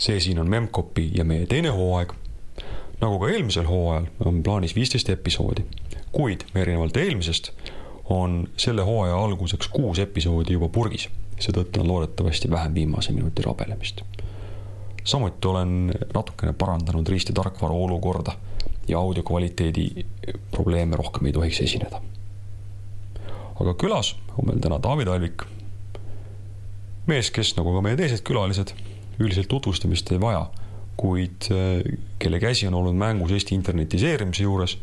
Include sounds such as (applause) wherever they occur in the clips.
see siin on Memcpy ja meie teine hooaeg. nagu ka eelmisel hooajal on plaanis viisteist episoodi, kuid erinevalt eelmisest on selle hooaja alguseks kuus episoodi juba purgis, seetõttu on loodetavasti vähem viimase minuti rabelemist. samuti olen natukene parandanud riist- ja tarkvara olukorda ja audio kvaliteedi probleeme rohkem ei tohiks esineda. aga külas on meil täna Taavi Talvik, mees, kes nagu ka meie teised külalised üldiselt tutvustamist ei vaja, kuid äh, kelle käsi on olnud mängus Eesti internetiseerimise juures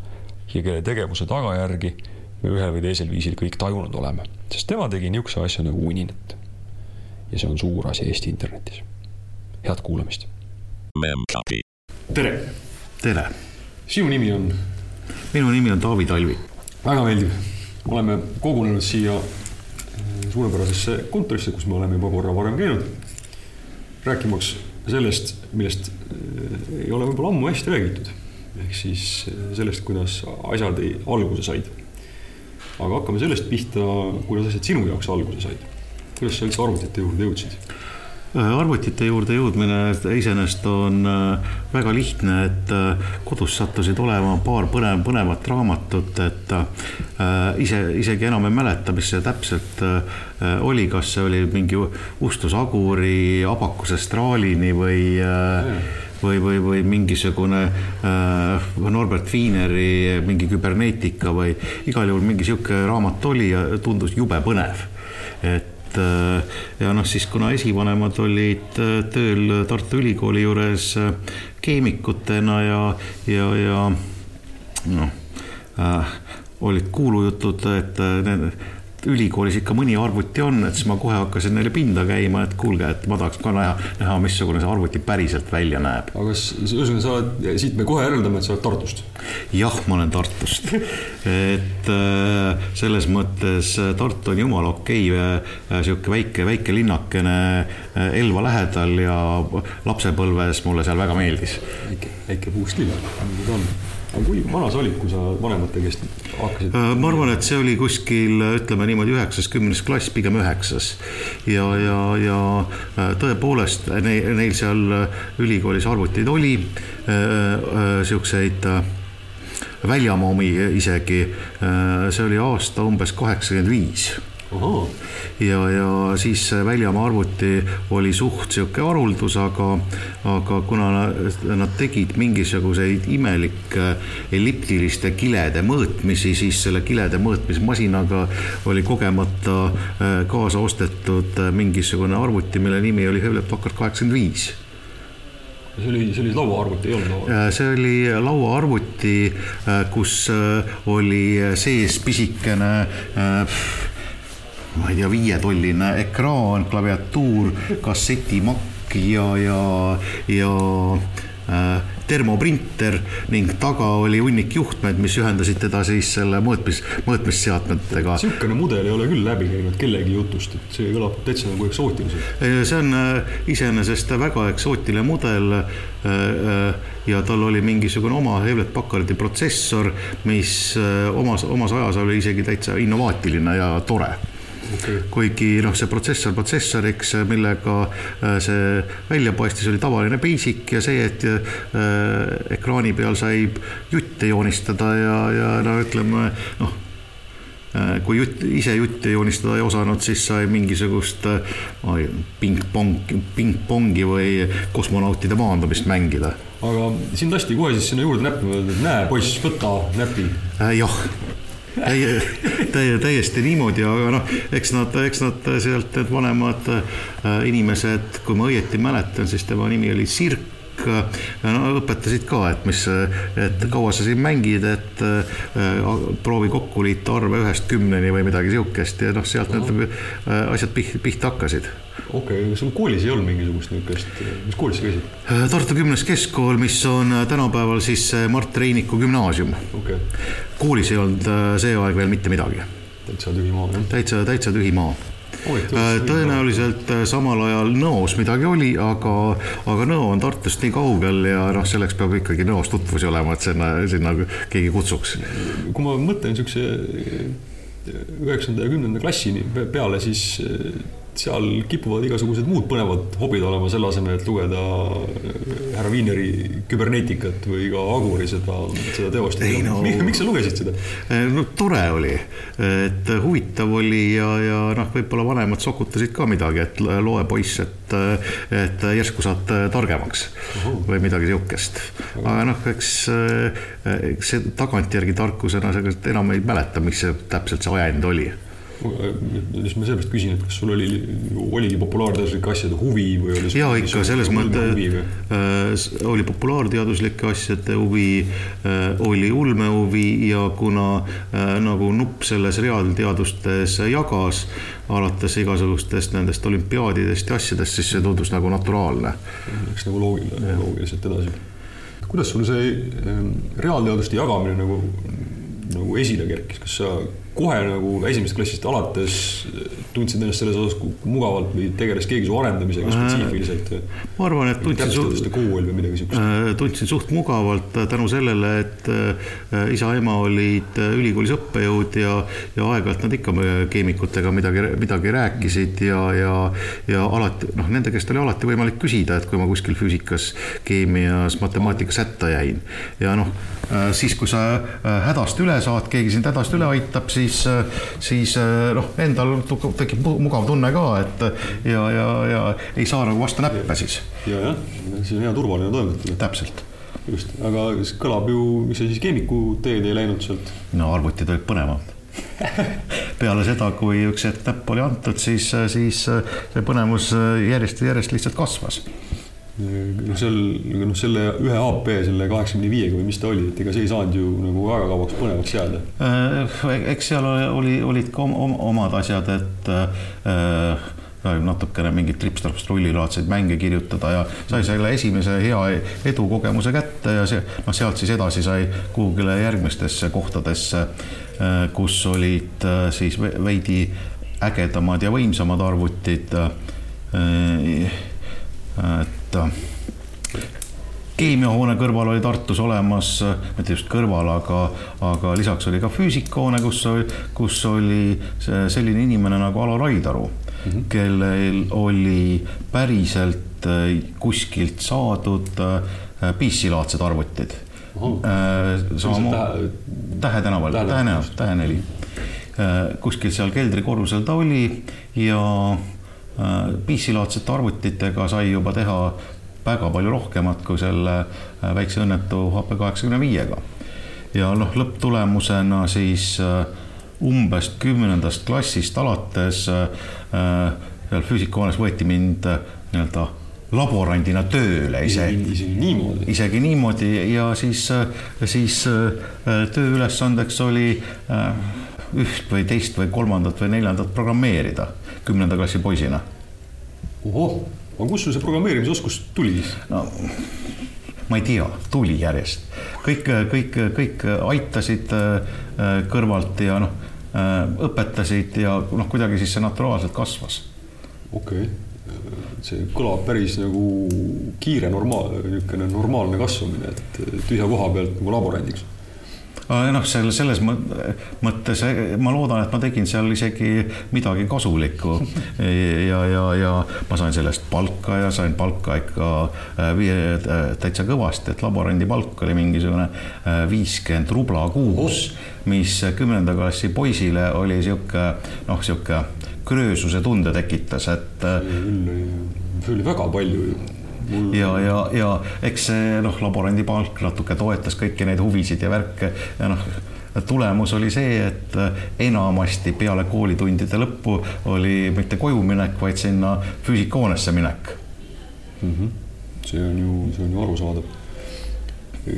ja kelle tegevuse tagajärgi me ühel või teisel viisil kõik tajunud oleme, sest tema tegi niisuguse asja nagu Uninet. ja see on suur asi Eesti internetis. head kuulamist. tere. tere. sinu nimi on? minu nimi on Taavi Talvik. väga meeldiv. oleme kogunenud siia äh, suurepärasesse kontorisse, kus me oleme juba korra varem käinud. Rääkimaks sellest, millest äh, ei ole võib-olla ammu hästi räägitud. ehk siis äh, sellest, kuidas asjad alguse said aga hakkame sellest pihta, kuidas asjad sinu jaoks alguse said. kuidas sa üldse arvutite juurde jõudsid? Äh, arvutite juurde jõudmine iseenesest on äh, väga lihtne, et äh, kodus sattusid olema paar põnev, põnevat raamatut, et ise, isegi enam ei mäleta, mis see täpselt oli, kas see oli mingi Ustus Aguri Abakuse Straalini või mm või, või, või mingisugune äh, Norbert Wieneri mingi küberneetika või igal juhul mingi sihuke raamat oli ja tundus jube põnev. et äh, ja noh, siis kuna esivanemad olid äh, tööl Tartu Ülikooli juures äh, keemikutena ja, ja, ja noh äh,, olid kuulujutud, et need ülikoolis ikka mõni arvuti on, et siis ma kohe hakkasin neile pinda käima, et kuulge, et ma tahaks ka näha, näha, missugune see arvuti päriselt välja näeb. aga kas, ühesõnaga sa oled, siit me kohe järeldame, et sa oled Tartust? jah, ma olen Tartust. et äh, selles mõttes äh, Tartu on jumala okei okay,, äh, sihuke väike, väike linnakene Elva lähedal ja lapsepõlves mulle seal väga meeldis. väike, väike puust linn, nagu ta on aga kui vana sa olid, kui sa vanemate käest hakkasid? Äh, ma arvan, et see oli kuskil ütleme niimoodi üheksas, kümnes klass, pigem üheksas. ja, ja, ja äh, tõepoolest neil, neil seal ülikoolis arvuteid oli äh, siukseid väljamaa omi isegi. see oli aasta umbes kaheksakümmend viis ja, ja siis väljamaa arvuti oli suht sihuke haruldus, aga, aga kuna nad tegid mingisuguseid imelikke elliptiliste kilede mõõtmisi, siis selle kilede mõõtmismasinaga oli kogemata äh, kaasa ostetud äh, mingisugune arvuti, mille nimi oli Hewlett Packard kaheksakümmend viis see oli, see oli lauaarvuti, ei olnud lauaarvuti? Äh, see oli lauaarvuti, kus oli sees pisikene ma ei tea, viietolline ekraan, klaviatuur, kassetimakk ja, ja, ja äh, termoprinter ning taga oli hunnik juhtmeid, mis ühendasid teda siis selle mõõtmis, mõõtmisseadmetega. niisugune mudel ei ole küll läbi käinud kellegi jutust, et see kõlab täitsa nagu eksootiliselt. see on äh, iseenesest väga eksootiline mudel äh, äh, ja tal oli mingisugune oma Hewlett Packardi protsessor, mis omas, omas ajas oli isegi täitsa innovaatiline ja tore okay.. kuigi noh, see protsessor protsessoriks, millega äh, see välja paistis, oli tavaline basic ja see, et äh, ekraani peal sai jutte joonistada ja, ja no ütleme noh äh, kui jutt, ise jutte joonistada ei osanud, siis sai mingisugust pingpong, pingpongi või kosmonautide maandumist mängida. aga sind lasti kohe siis sinna juurde näppima, näe, poiss, võta näpi äh,. jah täie, täie, täiesti niimoodi, aga noh, eks nad, eks nad sealt need vanemad äh, inimesed, kui ma õieti mäletan, siis tema nimi oli Sirk. No õpetasid ka, et mis, et kaua sa siin mängid, et äh, proovi kokku liita arve ühest kümneni või midagi sihukest ja noh, sealt need äh, asjad pihta, pihta hakkasid okei okay,, sul koolis ei olnud mingisugust niisugust, mis koolis sa käisid? Tartu Kümnes Keskkool, mis on tänapäeval siis Mart Reiniku gümnaasium okay.. koolis ei olnud see aeg veel mitte midagi. täitsa tühi maa, jah? täitsa, täitsa tühi maa Äh, tõenäoliselt äh, samal ajal Nõos midagi oli, aga, aga Nõo on Tartust nii kaugel ja noh, selleks peab ikkagi Nõos tutvusi olema, et sinna, sinna keegi kutsuks. kui ma mõtlen niisuguse üheksanda ja kümnenda klassini peale, siis seal kipuvad igasugused muud põnevad hobid olema selle asemel, et lugeda härra Viineri kübernetikat või ka Aguri seda, seda teost. No, miks sa lugesid seda? no tore oli, et huvitav oli ja, ja noh, võib-olla vanemad sokutasid ka midagi, et loe poiss, et, et järsku saad targemaks Uhu. või midagi sihukest. aga noh, eks, eks see tagantjärgi tarkusena enam ei mäleta, mis see täpselt see ajend oli just ma sellepärast küsin, et kas sul oli, oligi populaarteaduslike asjade huvi või oli ja ikka selles mõttes äh, oli populaarteaduslike asjade huvi äh,, oli ulmehuvi ja kuna äh, nagu nupp selles reaalteadustes jagas, alates igasugustest nendest olümpiaadidest ja asjadest, siis see tundus nagu naturaalne. Läks nagu loogiline, loogiliselt edasi. kuidas sul see ähm, reaalteaduste jagamine nagu, nagu esile kerkis, kas sa kohe nagu esimesest klassist alates tundsid ennast selles osas mugavalt või tegeles keegi su arendamisega spetsiifiliselt? ma arvan, et tundsin suht. Äh, tundsin suht mugavalt tänu sellele, et äh, isa-ema olid äh, ülikoolis õppejõud ja, ja aeg-ajalt nad ikka keemikutega midagi, midagi rääkisid ja, ja, ja alati noh, nende käest oli alati võimalik küsida, et kui ma kuskil füüsikas, keemias, matemaatikas hätta jäin ja noh, siis kui sa hädast üle saad, keegi sind hädast üle aitab, siis siis, siis noh, endal tekib mugav tunne ka, et ja, ja, ja ei saa nagu vastu näppe siis. ja, jah, see on hea turvaline toimetada. täpselt just, aga see kõlab ju, miks sa siis keemiku teed ei läinud sealt? no arvutid olid põnevamad (laughs) peale seda, kui üks hetk näpp oli antud, siis, siis see põnevus järjest järjest lihtsalt kasvas noh, seal noh, selle ühe AP, selle kaheksakümne viiega või mis ta oli, et ega see ei saanud ju nagu väga kauaks põnevaks jääda. Äh, eks seal oli, olid ka omad asjad, et äh, natukene mingeid trips-traps-trullilaadseid mänge kirjutada ja sai selle esimese hea edukogemuse kätte ja see, noh, sealt siis edasi sai kuhugile järgmistesse kohtadesse, äh, kus olid äh, siis veidi ägedamad ja võimsamad arvutid et äh, keemiahoone kõrval oli Tartus olemas, mitte just kõrval, aga, aga lisaks oli ka füüsikahoone, kus kus oli selline inimene nagu Alo Raidaru mm, -hmm. kellel oli päriselt äh, kuskilt saadud äh, PC-laadsed arvutid. samamoodi Tähe tänaval, Tähe Tähe neli. kuskil seal keldrikorrusel ta oli ja Äh, PC-laadsete arvutitega sai juba teha väga palju rohkemat kui selle äh, väikse õnnetu HP kaheksakümne viiega. ja noh, lõpptulemusena siis äh, umbes kümnendast klassist alates seal füüsikahoones võeti mind nii-öelda laborandina tööle ise. isegi niimoodi? isegi niimoodi ja siis, siis tööülesandeks oli üht või teist või kolmandat või neljandat programmeerida kümnenda klassi poisina. ohoh, aga kust sul see programmeerimisoskus tuli siis? no ma ei tea, tuli järjest, kõik, kõik, kõik aitasid äh, kõrvalt ja noh, äh, õpetasid ja noh, kuidagi siis see naturaalselt kasvas. okei okay., see kõlab päris nagu kiire normaal, niisugune normaalne kasvamine, et tühja koha pealt nagu laborandiks noh, selle, selles mõttes ma loodan, et ma tegin seal isegi midagi kasulikku ja, ja, ja ma sain sellest palka ja sain palka ikka äh, viie, äh, täitsa kõvasti, et laborandi palk oli mingisugune äh, viiskümmend rubla kuus, mis kümnenda klassi poisile oli sihuke noh, sihuke kröösuse tunde tekitas, et. see oli väga palju ju Mul... ja, ja, ja eks see noh, laborandi palk natuke toetas kõiki neid huvisid ja värke ja noh tulemus oli see, et enamasti peale koolitundide lõppu oli mitte koju minek, vaid sinna füüsikahoonesse minek mm. -hmm. see on ju, see on ju arusaadav.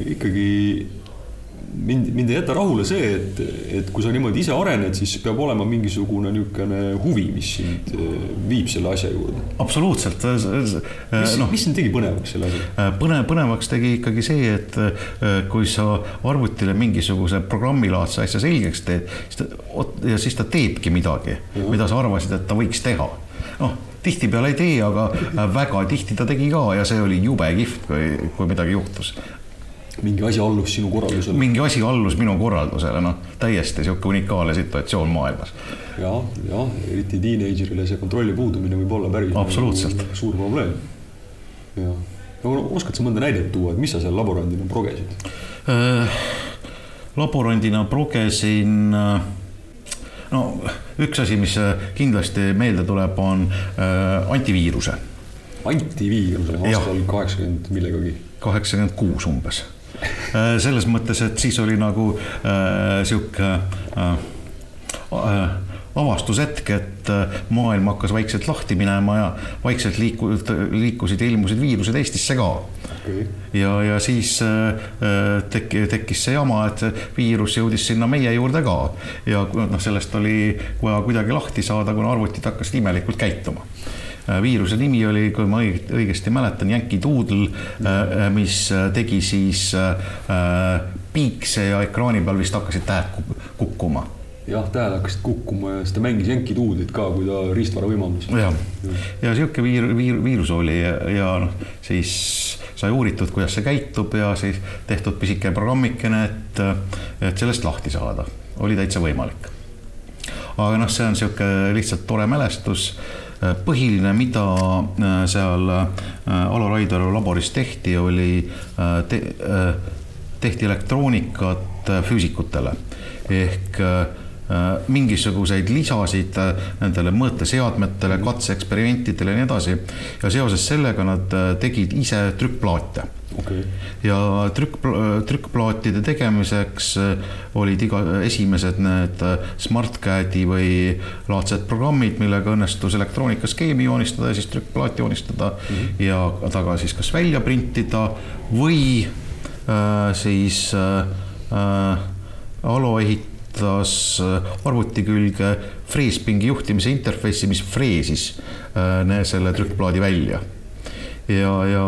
ikkagi mind, mind ei jäta rahule see, et, et kui sa niimoodi ise arened, siis peab olema mingisugune niisugune huvi, mis sind eh, viib selle asja juurde. absoluutselt. mis no,, mis sind tegi põnevaks selle asja? Äh, põnev, põnevaks tegi ikkagi see, et äh, kui sa arvutile mingisuguse programmilaadse asja selgeks teed, siis ta, ja siis ta teebki midagi, mida sa arvasid, et ta võiks teha. noh tihtipeale ei tee, aga väga tihti ta tegi ka ja see oli jube kihvt, kui, kui midagi juhtus mingi asi allus sinu korraldusele. mingi asi allus minu korraldusele, noh, täiesti niisugune unikaalne situatsioon maailmas. ja, jah, eriti teenager'ile see kontrolli puudumine võib olla päris absoluutselt suur probleem. jah, no oskad sa mõnda näidet tuua, et mis sa seal laborandina progesid äh,? laborandina progesin äh, no üks asi, mis kindlasti meelde tuleb, on äh, antiviiruse. antiviiruse aastal kaheksakümmend millegagi? kaheksakümmend kuus umbes äh, selles mõttes, et siis oli nagu äh, sihuke äh, äh, avastushetk, et äh, maailm hakkas vaikselt lahti minema ja vaikselt liiku-, liikusid ja ilmusid viirused Eestisse ka. Okay.. ja, ja siis äh, tekki, tekkis see jama, et viirus jõudis sinna meie juurde ka. Ja noh, sellest oli vaja kuidagi lahti saada, kuna arvutid hakkasid imelikult käituma. Äh, viiruse nimi oli, kui ma õigesti mäletan, Yankee Doodle, äh, mis tegi siis äh, piikse ja ekraani peal vist hakkasid tähed kukkuma. Jah, tähed hakkasid kukkuma ja siis ta mängis Yankee Doodle'it ka, kui ta riistvara võimaldas. jah, ja sihuke viir-, viir-, viirus oli ja, ja noh, siis sai uuritud, kuidas see käitub ja siis tehtud pisike programmikene, et, et sellest lahti saada, oli täitsa võimalik. aga noh, see on sihuke lihtsalt tore mälestus. Äh, põhiline, mida äh, seal äh, Alo Raidalu laboris tehti, oli te,, tehti elektroonikat füüsikutele ehk mingisuguseid lisasid nendele mõõteseadmetele, katseeksperimentidele ja nii edasi. ja seoses sellega nad tegid ise trükkplaate okay.. ja trükk, trükkplaatide tegemiseks äh, olid iga, esimesed need äh, SmartCAD-i või laadsed programmid, millega õnnestus elektroonikaskeemi joonistada ja siis trükkplaati joonistada mm -hmm. ja taga siis kas välja printida või äh, siis äh, äh, Alo ehitas arvuti külge freespingi juhtimise interface'i, mis freesis äh, selle trükkplaadi välja. Ja, ja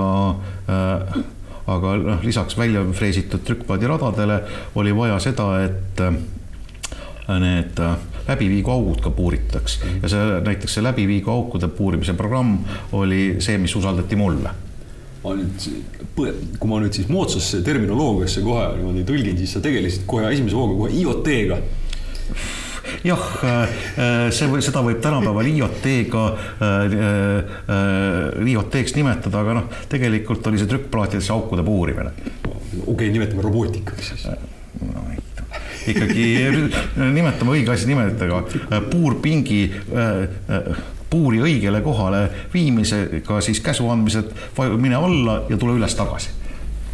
äh, aga noh, lisaks välja freesitud trükkplaadiradadele oli vaja seda, et äh, need äh, läbiviigu augud ka puuritaks. Ja see näiteks see läbiviigu aukude puurimise programm oli see, mis usaldati mulle. Ma nüüd, kui ma nüüd siis moodsasse terminoloogiasse kohe niimoodi tõlgin, siis sa tegelesid kohe esimese hooga kohe IoT-ga jah, äh, see või seda võib tänapäeval IoT-ga, äh, äh, IoT-ks nimetada, aga noh, tegelikult oli see trükkplaatidesse aukude puurimine. okei okay,, nimetame robootikaks siis. No, ikkagi nimetame õige asi nimedega, puurpingi puuri õigele kohale viimisega siis käsu andmised, mine alla ja tule üles tagasi. aga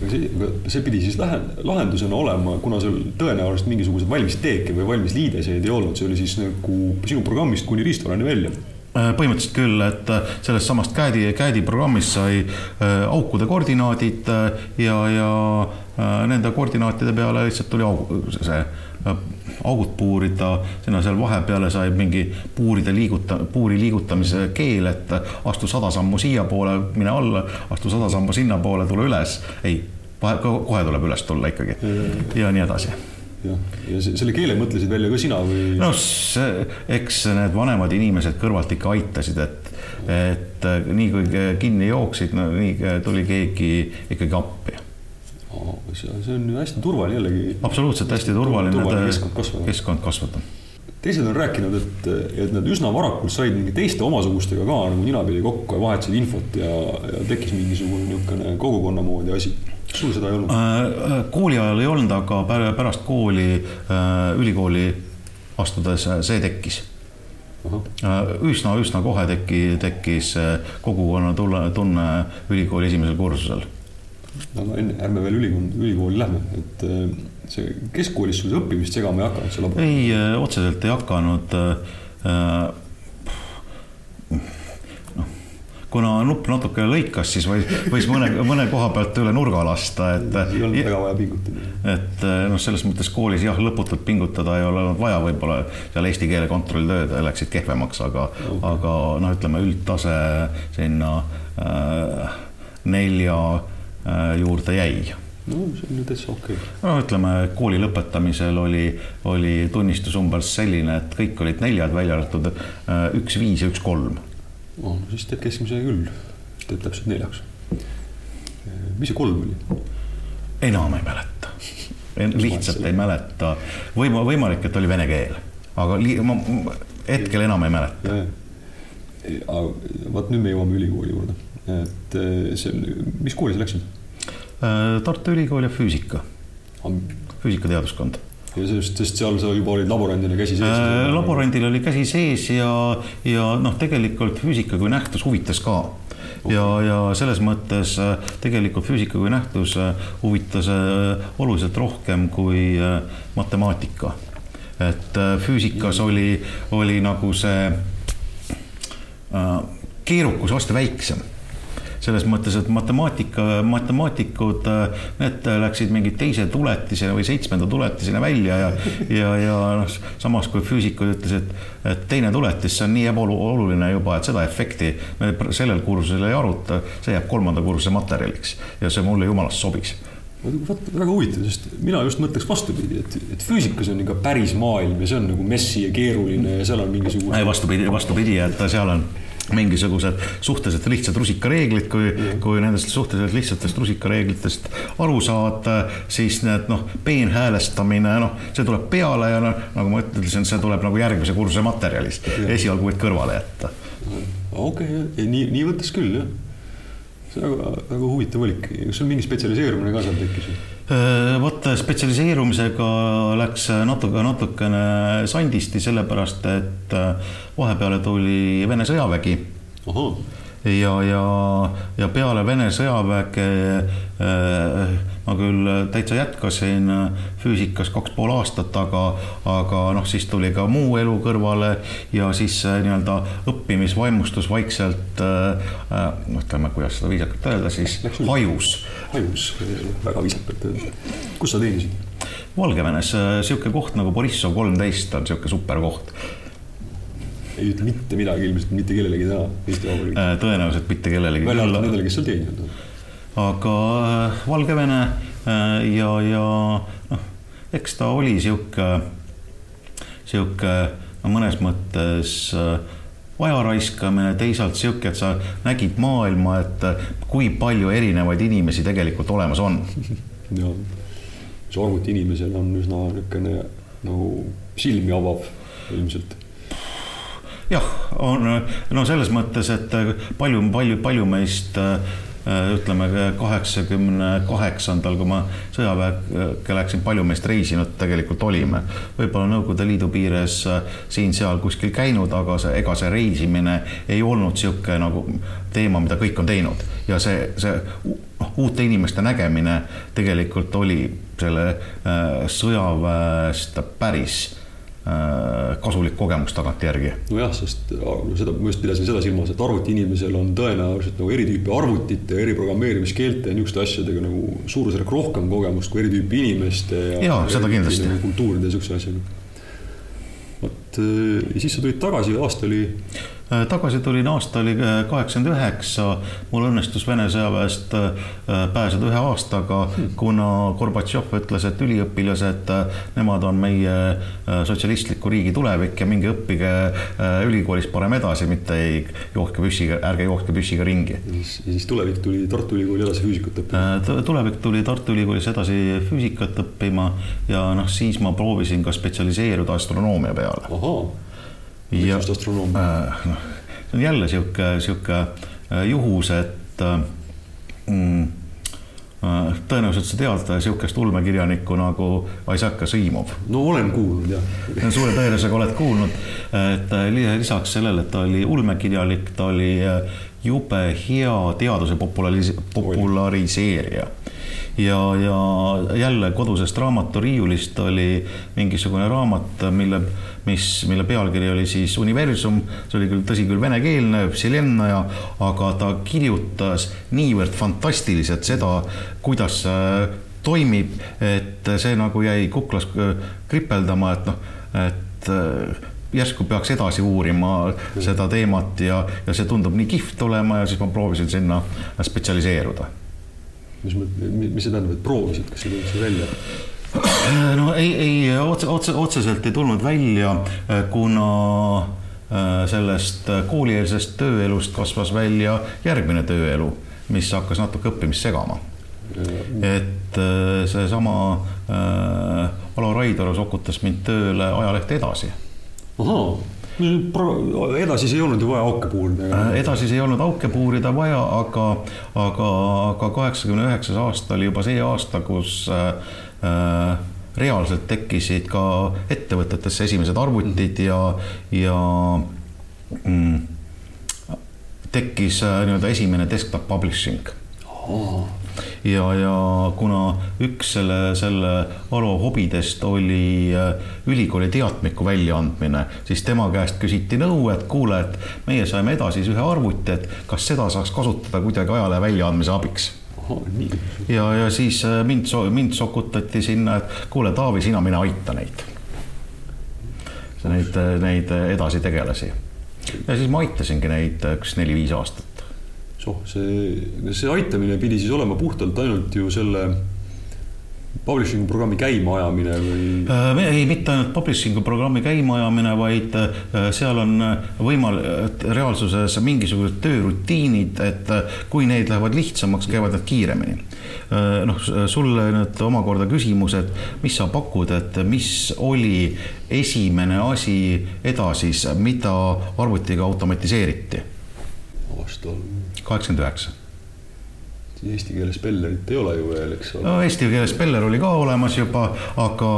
see, see pidi siis lahendusena olema, kuna sul tõenäoliselt mingisuguseid valmis teeke või valmis liideseid ei olnud, see oli siis nagu sinu programmist kuni riistvarani välja. Äh, põhimõtteliselt küll, et äh, sellest samast CAD-i, CAD-i programmist sai äh, aukude koordinaadid ja, ja nende koordinaatide peale lihtsalt tuli aug-, see augud puurida, sinna seal vahepeale sai mingi puuride liiguta, puuri liigutamise keel, et astu sada sammu siiapoole, mine alla, astu sada sammu sinnapoole, tule üles. ei, kohe tuleb üles tulla ikkagi ja nii edasi jah, ja selle keele mõtlesid välja ka sina või? no see, eks need vanemad inimesed kõrvalt ikka aitasid, et, et nii kui kinni jooksid, no nii tuli keegi ikkagi appi see on ju hästi turvaline jällegi. absoluutselt hästi turvaline, turvaline keskkond kasvada. keskkond kasvada. teised on rääkinud, et, et nad üsna varakult said mingi teiste omasugustega ka nagu ninapidi kokku ja vahetasid infot ja, ja tekkis mingisugune niisugune kogukonna moodi asi sul seda ei olnud äh,? äh kooli ajal ei olnud, aga pärast kooli äh,, ülikooli astudes see tekkis üsna, üsna kohe teki, tekkis kogukonna tunne ülikooli esimesel kursusel aga enne, ärme veel ülikooli, ülikooli lähme, et äh, see keskkoolis sul õppimist segama ei hakanud, see labo? ei, äh, otseselt ei hakanud äh, noh, kuna nupp natuke lõikas, siis võis, võis mõne, mõne koha pealt üle nurga lasta, et. ei olnud väga vaja pingutada. et noh, selles mõttes koolis jah, lõputult pingutada ei ole olnud vaja, võib-olla seal eesti keele kontrolltööd läksid kehvemaks, aga okay., aga noh, ütleme üldtase sinna äh, nelja juurde jäi no see on ju täitsa okei okay.. no ütleme, kooli lõpetamisel oli, oli tunnistus umbes selline, et kõik olid neljad, välja arvatud äh, üks viis ja üks kolm. no siis teed keskmise küll, teed täpselt neljaks. mis see kolm oli? enam ei mäleta, lihtsalt ei mäleta, võima-, võimalik, et oli vene keel, aga li, ma, hetkel enam ei mäleta. vot nüüd me jõuame ülikooli juurde, et see, mis kooli sa läksid? Äh, Tartu Ülikool ja füüsika, füüsikateaduskond ja sest, sest seal sa juba olid laborandina käsi sees äh,? laborandil oli käsi sees ja, ja noh, tegelikult füüsika kui nähtus huvitas ka ja, ja selles mõttes äh, tegelikult füüsika kui nähtus äh, huvitas oluliselt rohkem kui matemaatika. et füüsikas oli, oli nagu see keerukus aasta väiksem selles mõttes, et matemaatika, matemaatikud, need läksid mingi teise tuletise või seitsmenda tuletisena välja ja, ja, ja noh, samas kui füüsikud ütlesid, et teine tuletis, see on nii ebaoluline juba, et seda efekti me sellel kursusel ei aruta, see jääb kolmanda kursuse materjaliks ja see mulle jumalast sobis vot väga huvitav, sest mina just mõtleks vastupidi, et, et füüsikas on ikka päris maailm ja see on nagu messi ja keeruline ja seal on mingisugune. ei vastupidi, vastupidi, et seal on mingisugused suhteliselt lihtsad rusikareeglid, kui mm., kui nendest suhteliselt lihtsatest rusikareeglitest aru saada, siis need noh, peenhäälestamine, noh, see tuleb peale ja noh, nagu ma ütlesin, see tuleb nagu järgmise kursuse materjalist. esialgu võid kõrvale jätta. okei okay,, nii, nii võttes küll, jah. see on väga, väga huvitav valik. kas sul mingi spetsialiseerumine ka seal tekkis? Äh, vot spetsialiseerumisega läks natuke, natukene sandisti, sellepärast et äh, vahepeale tuli Vene sõjavägi. Ja, ja, ja peale Vene sõjaväge äh, ma küll täitsa jätkasin füüsikas kaks pool aastat, aga, aga noh, siis tuli ka muu elu kõrvale ja siis nii-öelda õppimisvaimustus vaikselt noh, ütleme, kuidas seda viisakalt öelda, siis hajus hajus, väga viisakalt öeldud. kus sa teenisid? Valgevenes, niisugune koht nagu Borissov kolmteist on niisugune super koht ei ütle mitte midagi ilmselt mitte kellelegi täna Eesti Vabariigis. Äh, tõenäoliselt mitte kellelegi. välja arvatud nendele, kes seal teenivad. aga äh, Valgevene äh, ja, ja noh, eks ta oli sihuke, sihuke no mõnes mõttes aja raiskamine, teisalt sihuke, et sa nägid maailma, et kui palju erinevaid inimesi tegelikult olemas on. (laughs) jah, see arvuti inimesel on üsna niisugune nagu silmi avav ilmselt jah, on no selles mõttes, et palju, palju, palju meist Äh, ütleme kaheksakümne kaheksandal, kui ma sõjaväkke läksin, palju meist reisinud tegelikult olime. võib-olla Nõukogude Liidu piires äh, siin-seal kuskil käinud, aga see, ega see reisimine ei olnud niisugune nagu teema, mida kõik on teinud ja see, see noh, uute inimeste nägemine tegelikult oli selle äh, sõjaväest päris Äh, kasulik kogemus tagantjärgi. nojah, sest seda, ma just pidasin seda silmas, et arvutiinimesel on tõenäoliselt nagu eri tüüpi arvutite, eriprogrammeerimiskeelte ja niisuguste asjadega nagu suurusjärk rohkem kogemust kui eri tüüpi inimeste ja, ja seda kindlasti. kultuuride ja niisuguse asjaga. vot äh, ja siis sa tulid tagasi, aasta oli Äh, tagasi tulin, aasta oli äh, kaheksakümmend üheksa, mul õnnestus Vene sõjaväest äh, pääseda ühe aastaga, kuna Gorbatšov ütles, et üliõpilased, nemad on meie sotsialistliku riigi tulevik ja minge õppige ülikoolis parem edasi, mitte ei jookske püssiga, ärge jookske püssiga ringi. ja siis tulevik tuli Tartu Ülikooli edasi füüsikat õppima? tulevik tuli Tartu Ülikoolis edasi füüsikat õppima ja noh, siis ma proovisin ka spetsialiseeruda astronoomia peale. ahaa miks just astronoomia? Äh, noh, see on jälle sihuke, sihuke äh, juhus, et äh, mm, tõenäoliselt sa tead sihukest ulmekirjanikku nagu Isaac Asimov. no olen kuulnud jah. suure tõenäosusega oled kuulnud, et lisaks sellele, et ta oli ulmekirjanik, ta oli jube hea teaduse popularis-, populariseerija ja, ja jälle kodusest raamaturiiulist oli mingisugune raamat, mille mis, mille pealkiri oli siis Universum, see oli küll, tõsi küll, venekeelne, Vselennaja, aga ta kirjutas niivõrd fantastiliselt seda, kuidas toimib, et see nagu jäi kuklas äh, kripeldama, et noh, et äh, järsku peaks edasi uurima seda teemat ja, ja see tundub nii kihvt olema ja siis ma proovisin sinna spetsialiseeruda. mis, mis see tähendab, et proovisid, kas see tuli sul välja? No ei, ei otse, otse, otseselt ei tulnud välja, kuna äh, sellest koolieelsest tööelust kasvas välja järgmine tööelu, mis hakkas natuke õppimist segama. et seesama äh, Alo Raidoru sokutas mind tööle ajalehte Edasi. ahaa edasi siis ei olnud ju vaja auke puurida? edasi siis ei olnud auke puurida vaja, aga, aga, aga kaheksakümne üheksas aasta oli juba see aasta, kus äh, reaalselt tekkisid ka ettevõtetesse esimesed arvutid ja, ja mm, tekkis äh, nii-öelda esimene desktop publishing. Oh ja, ja kuna üks selle, selle Alo hobidest oli äh, ülikooli teatmiku väljaandmine, siis tema käest küsiti nõu, et kuule, et meie saime edasi ühe arvuti, et kas seda saaks kasutada kuidagi ajalehe väljaandmise abiks ja, ja siis äh, mind, mind sokutati sinna, et kuule, Taavi, sina mine aita neid. Neid, neid edasitegelasi. ja siis ma aitasingi neid üks neli-viis aastat see, see aitamine pidi siis olema puhtalt ainult ju selle publishing'u programmi käimaajamine või? Äh, ei, mitte ainult publishing'u programmi käimaajamine, vaid äh, seal on võimal-, reaalsuses mingisugused töörutiinid, et äh, kui need lähevad lihtsamaks, käivad need kiiremini. noh, sulle nüüd omakorda küsimus, et mis sa pakud, et mis oli esimene asi edasis, mida arvutiga automatiseeriti? aasta on kaheksakümmend üheksa. Eesti keeles spellerit ei ole ju veel, eks ole. no eesti keeles speller oli ka olemas juba, aga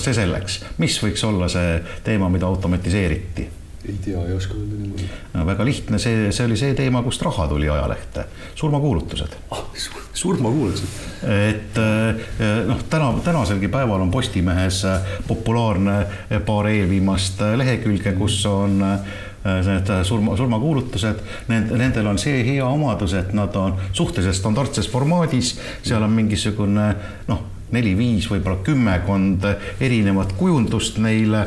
see selleks, mis võiks olla see teema, mida automatiseeriti? ei tea, ei oska öelda niimoodi no,. väga lihtne, see, see oli see teema, kust raha tuli ajalehte, surmakuulutused ah,. surmakuulutused. et eh, noh, täna, tänaselgi päeval on Postimehes populaarne paar eelviimast lehekülge, kus on Äh, need äh, surma, surmakuulutused, need, nendel on see hea omadus, et nad on suhteliselt standardses formaadis, seal on mingisugune noh, neli-viis, võib-olla kümmekond erinevat kujundust neile.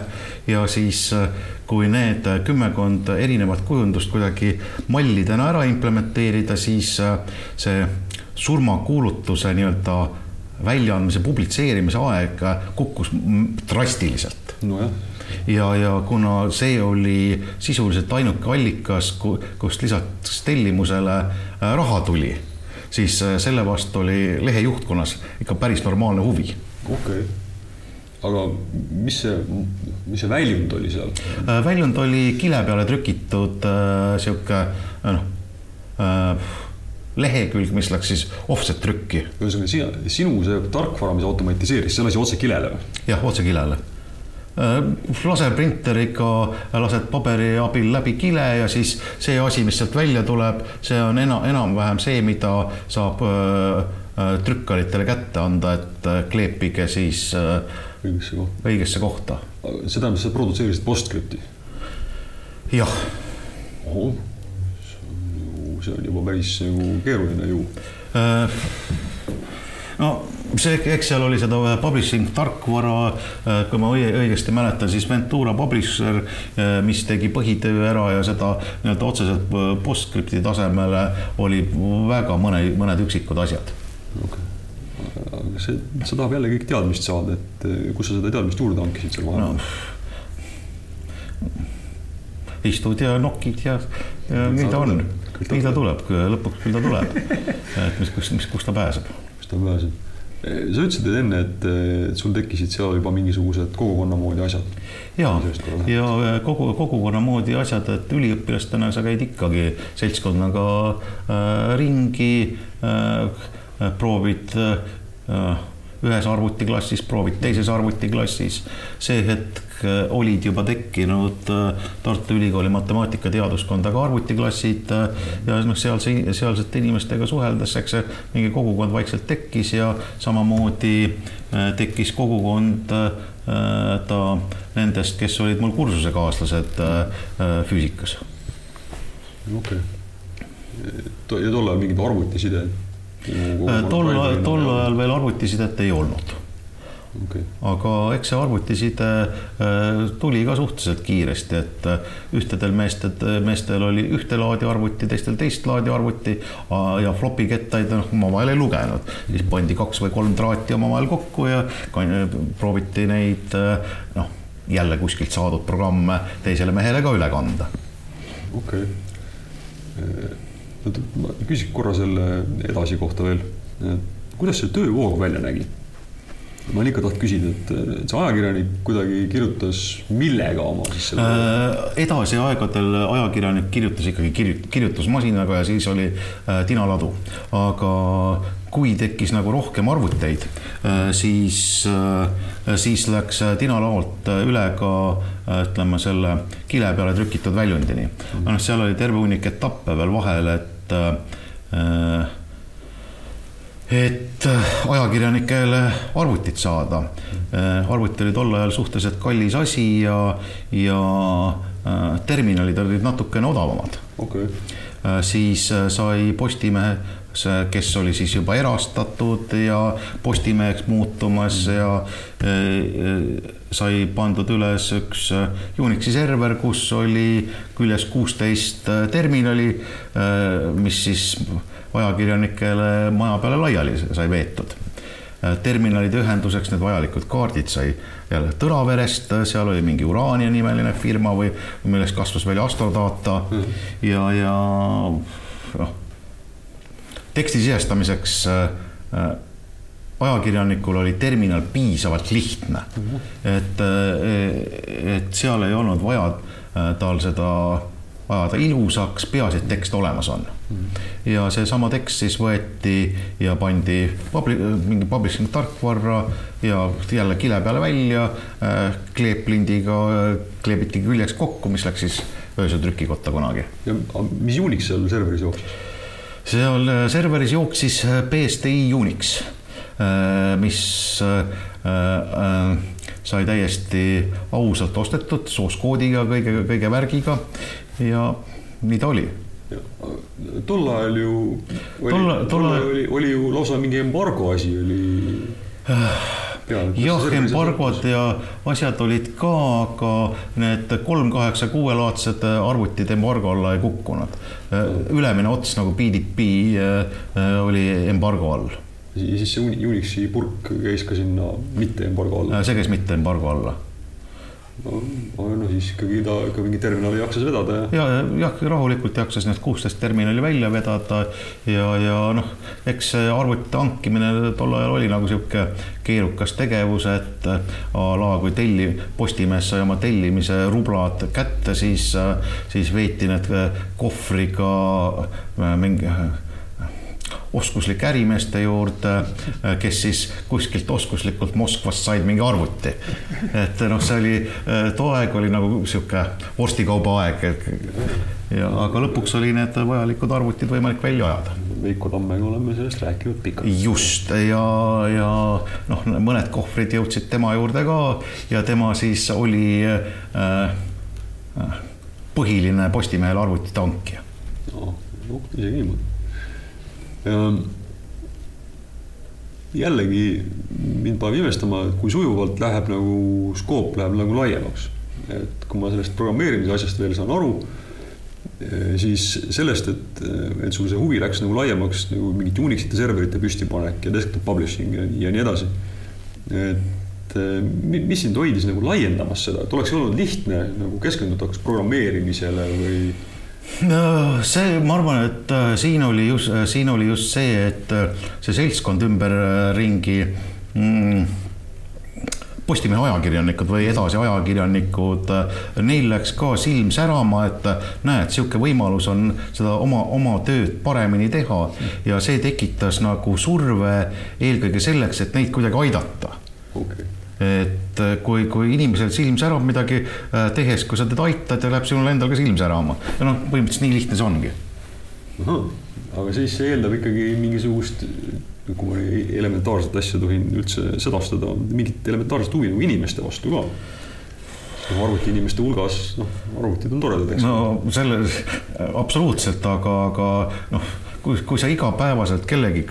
Ja siis äh, kui need kümmekond erinevat kujundust kuidagi mallidena ära implementeerida, siis see surmakuulutuse nii-öelda väljaandmise, publitseerimise aeg kukkus drastiliselt. nojah ja, ja kuna see oli sisuliselt ainuke allikas, kust lisaks tellimusele äh, raha tuli, siis äh, selle vastu oli lehe juhtkonnas ikka päris normaalne huvi. okei okay aga mis see, mis see väljund oli seal? Äh, väljund oli kile peale trükitud äh, sihuke noh äh, lehekülg, mis läks siis offset trükki. ühesõnaga sina, sinu see tarkvara, mis automatiseeris, see lasi otse kilele või? jah, otse kilele laserprinteriga lased paberi abil läbi kile ja siis see asi, mis sealt välja tuleb, see on enam, enam-vähem see, mida saab äh, äh, trükkaritele kätte anda, et kleepige siis õigesse kohta. õigesse kohta. see tähendab, sa produtseerisid postscript'i? jah. see on juba päris nagu keeruline ju. No see, eks seal oli seda publishing tarkvara, äh, kui ma õigesti mäletan, siis Ventura Publisher, äh, mis tegi põhitöö ära ja seda nii-öelda otseselt äh, postscript'i tasemele oli väga mõne, mõned üksikud asjad. okay., aga see, sa tahab jälle kõik teadmist saada, et kus sa seda teadmist juurde hankisid seal vahepeal no.? istud ja nokid ja, ja nii ta on, nii ta tuleb, lõpuks küll ta tuleb. et mis, kus, mis, kust ta pääseb. Kust ta pääseb sa ütlesid enne, et, et sul tekkisid seal juba mingisugused kogukonna moodi asjad. ja, ja kogu, kogukonna moodi asjad, et üliõpilastena sa käid ikkagi seltskonnaga äh, ringi äh,, proovid äh, ühes arvutiklassis, proovid teises arvutiklassis. see hetk äh, olid juba tekkinud äh, Tartu Ülikooli matemaatikateaduskondaga arvutiklassid äh, ja noh, sealse, sealsete inimestega suheldes, eks see mingi kogukond vaikselt tekkis ja samamoodi tekkis kogukond ta nendest, kes olid mul kursusekaaslased füüsikas. okei okay., ja tol ajal mingit arvutisidet tol ajal, tol ajal veel arvutisidet ei olnud okay.. aga eks see arvutiside äh, tuli ka suhteliselt kiiresti, et äh, ühtedel meestel, meestel oli ühte laadi arvuti, teistel teist laadi arvuti ja flopi kettaid noh, omavahel ei lugenud. siis pandi kaks või kolm traati omavahel kokku ja prooviti neid noh, jälle kuskilt saadud programme teisele mehele ka üle kanda. okei okay ma küsiks korra selle edasi kohta veel. kuidas see töövoog välja nägi? ma olen ikka tahtnud küsida, et see ajakirjanik kuidagi kirjutas millega oma siis selle äh,? edasi aegadel ajakirjanik kirjutas ikkagi kirjut-, kirjutusmasinaga ja siis oli äh, tinaladu, aga kui tekkis nagu rohkem arvuteid äh,, siis äh,, siis läks tinalaolt üle ka äh, ütleme selle kile peale trükitud väljundini. -hmm. noh, seal oli terve hunnik etappe veel vahel, et äh, et äh, ajakirjanikele arvutit saada. Äh, arvuti oli tol ajal suhteliselt kallis asi ja, ja äh, terminalid olid natukene odavamad okay.. siis sai Postimehe, kes oli siis juba erastatud ja Postimeheks muutumas ja sai pandud üles üks Unixi server, kus oli küljes kuusteist terminali, mis siis ajakirjanikele maja peale laiali sai veetud. terminalide ühenduseks need vajalikud kaardid sai jälle Tõraverest, seal oli mingi Urania nimeline firma või millest kasvas välja Astrodata mm. Ja, ja noh, teksti sisestamiseks äh, ajakirjanikul oli terminal piisavalt lihtne mm, -hmm. et, äh, et seal ei olnud vaja äh, tal seda ajada ilusaks, peaasi, et tekst olemas on mm.. ja seesama tekst siis võeti ja pandi publi-, mingi publishing tarkvarra ja jälle kile peale välja äh,, kleeplindiga kleebiti küljeks kokku, mis läks siis öösel trükikotta kunagi. ja mis Unix seal serveris jooksis? Seal äh, serveris jooksis äh, BSDI Unix, äh, mis sai täiesti ausalt ostetud sooskoodiga, kõige, kõige värgiga ja nii ta oli. tol ajal ju oli, tol, tol ajal oli, oli ju lausa mingi embargo asi oli. Jah, embargod ja asjad olid ka, aga need kolm kaheksa kuue laadsed arvutid embargo alla ei kukkunud. ülemine ots nagu BDP äh, oli embargo all. ja siis see Unixi purk käis ka sinna mitte embargo alla? see käis mitte embargo alla no, no siis ikkagi ta ikka mingi terminali jaksas vedada ja. ja, jah, rahulikult jaksas need kuusteist terminali välja vedada ja, ja noh, eks see arvutite hankimine tol ajal oli nagu sihuke keerukas tegevus, et a la kui telli, Postimees sai oma tellimise rublad kätte, siis, siis veeti need kohvriga mingi oskuslike ärimeeste juurde, äh, kes siis kuskilt oskuslikult Moskvast said mingi arvuti. et noh, see oli, äh, too aeg oli nagu sihuke vorstikauba aeg. ja, aga lõpuks oli need vajalikud arvutid võimalik välja ajada. Veiko Tammega oleme sellest rääkinud pikalt. just ja, ja noh, mõned kohvrid jõudsid tema juurde ka ja tema siis oli äh, äh põhiline Postimehele arvutite hankija no,. noh, isegi niimoodi jällegi mind paneb imestama, kui sujuvalt läheb nagu skoop läheb nagu laiemaks. et kui ma sellest programmeerimise asjast veel saan aru, eh, siis sellest, et, et sul see huvi läks nagu laiemaks nagu mingite Unixite serverite püstipanek ja desktop publishing ja, ja nii edasi. et eh, mis sind hoidis nagu laiendamas seda, et oleks olnud lihtne nagu keskenduda kas programmeerimisele või see, ma arvan, et äh, siin oli just, äh, siin oli just see, et äh, see seltskond ümberringi mm, Postimehe ajakirjanikud või edasi ajakirjanikud, neil läks ka silm särama, et näed, niisugune võimalus on seda oma, oma tööd paremini teha. Ja see tekitas nagu surve eelkõige selleks, et neid kuidagi aidata. Okay et äh, kui, kui inimesel silm särab midagi äh, tehes, kui sa teda aitad ja läheb sinul endal ka silm särama ja noh, põhimõtteliselt nii lihtne see ongi. aga siis see eeldab ikkagi mingisugust, kui ma elementaarset asja tohin üldse sedastada, mingit elementaarset huvi nagu inimeste vastu ka noh, arvutiinimeste hulgas, noh, arvutid on toredad, eks. no selle, absoluutselt, aga, aga noh kui, kui sa igapäevaselt kellegi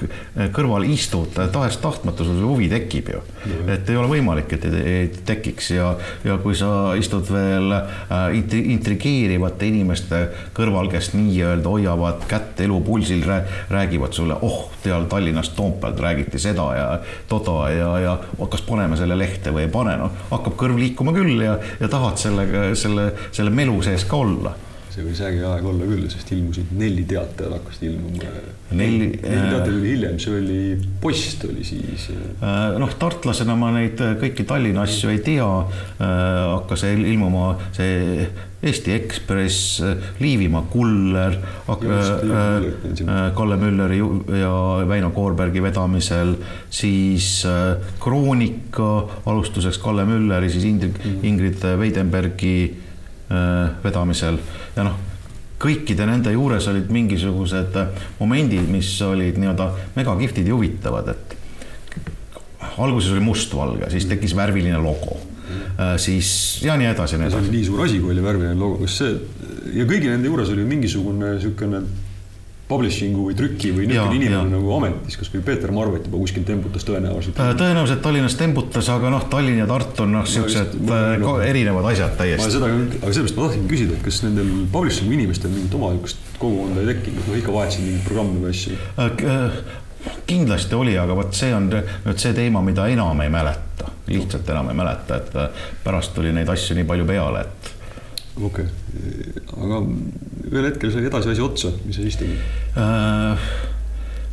kõrval istud, tahes-tahtmata sul see huvi tekib ju. Et ei ole võimalik, et ei tekiks ja, ja kui sa istud veel äh, intrigeerivate inimeste kõrval, kes nii-öelda hoiavad kätt elu pulsil, räägivad sulle, oh, teal Tallinnast Toompealt räägiti seda ja toda ja, ja kas paneme selle lehte või ei pane, noh, hakkab kõrv liikuma küll ja, ja tahad sellega, selle, selle melu sees ka olla see võis äge aeg olla küll, sest ilmusid neli teatajat hakkasid ilmuma. neli. neli teatajat oli hiljem, see oli Post oli siis. noh, tartlasena ma neid kõiki Tallinna asju ei tea. hakkas ilmuma see Eesti Ekspress, Liivimaa Kuller, Kalle Mülleri ja Väino Koorbergi vedamisel, siis Kroonika alustuseks Kalle Mülleri, siis Ingrid, Ingrid Veidenbergi Äh, vedamisel ja noh, kõikide nende juures olid mingisugused momendid, mis olid nii-öelda megakihvtid ja huvitavad, et alguses oli mustvalge, siis tekkis värviline logo äh, siis ja nii edasi. see oli nii suur asi, kui oli värviline logo, kas see ja kõigi nende juures oli mingisugune niisugune publishing'u või trüki või niisugune inimene nagu ametis, või Peeter Marvet juba kuskil tembutas tõenäoliselt? Äh, tõenäoliselt Tallinnas tembutas, aga noh, Tallinn ja Tartu on noh, niisugused no, erinevad asjad täiesti. seda, aga sellepärast ma tahtsingi küsida, et kas nendel publishing'u inimestel mingit oma niisugust kogukonda ei tekkinud, noh ikka vahetasid mingeid programme või asju? Äh, äh, kindlasti oli, aga vot see on nüüd see teema, mida enam ei mäleta, lihtsalt enam ei mäleta, et pärast tuli neid asju nii palju peale, et okei okay., aga ühel hetkel sai edasi asi otsa, mis sa siis tegid äh,?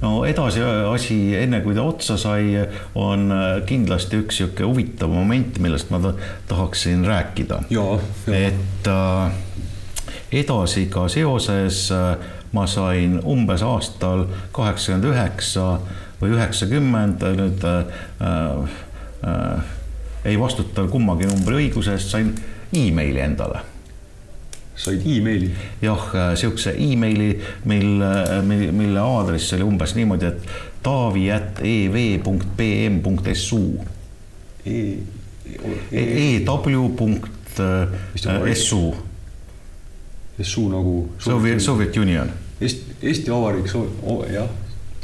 no edasi asi, enne kui ta otsa sai, on kindlasti üks niisugune huvitav moment, millest ma tahaksin rääkida. et äh, edasi ka seoses äh, ma sain umbes aastal kaheksakümmend üheksa või üheksakümmend nüüd äh, äh, ei vastuta kummagi numbri õiguse eest, sain emaili endale said emaili? jah, niisuguse emaili, mille, mille aadress oli umbes niimoodi, et taavi.ev.pm.su e, e, ew.su. SU nagu Soviet, Soviet Union. Eesti, Eesti Vabariik, jah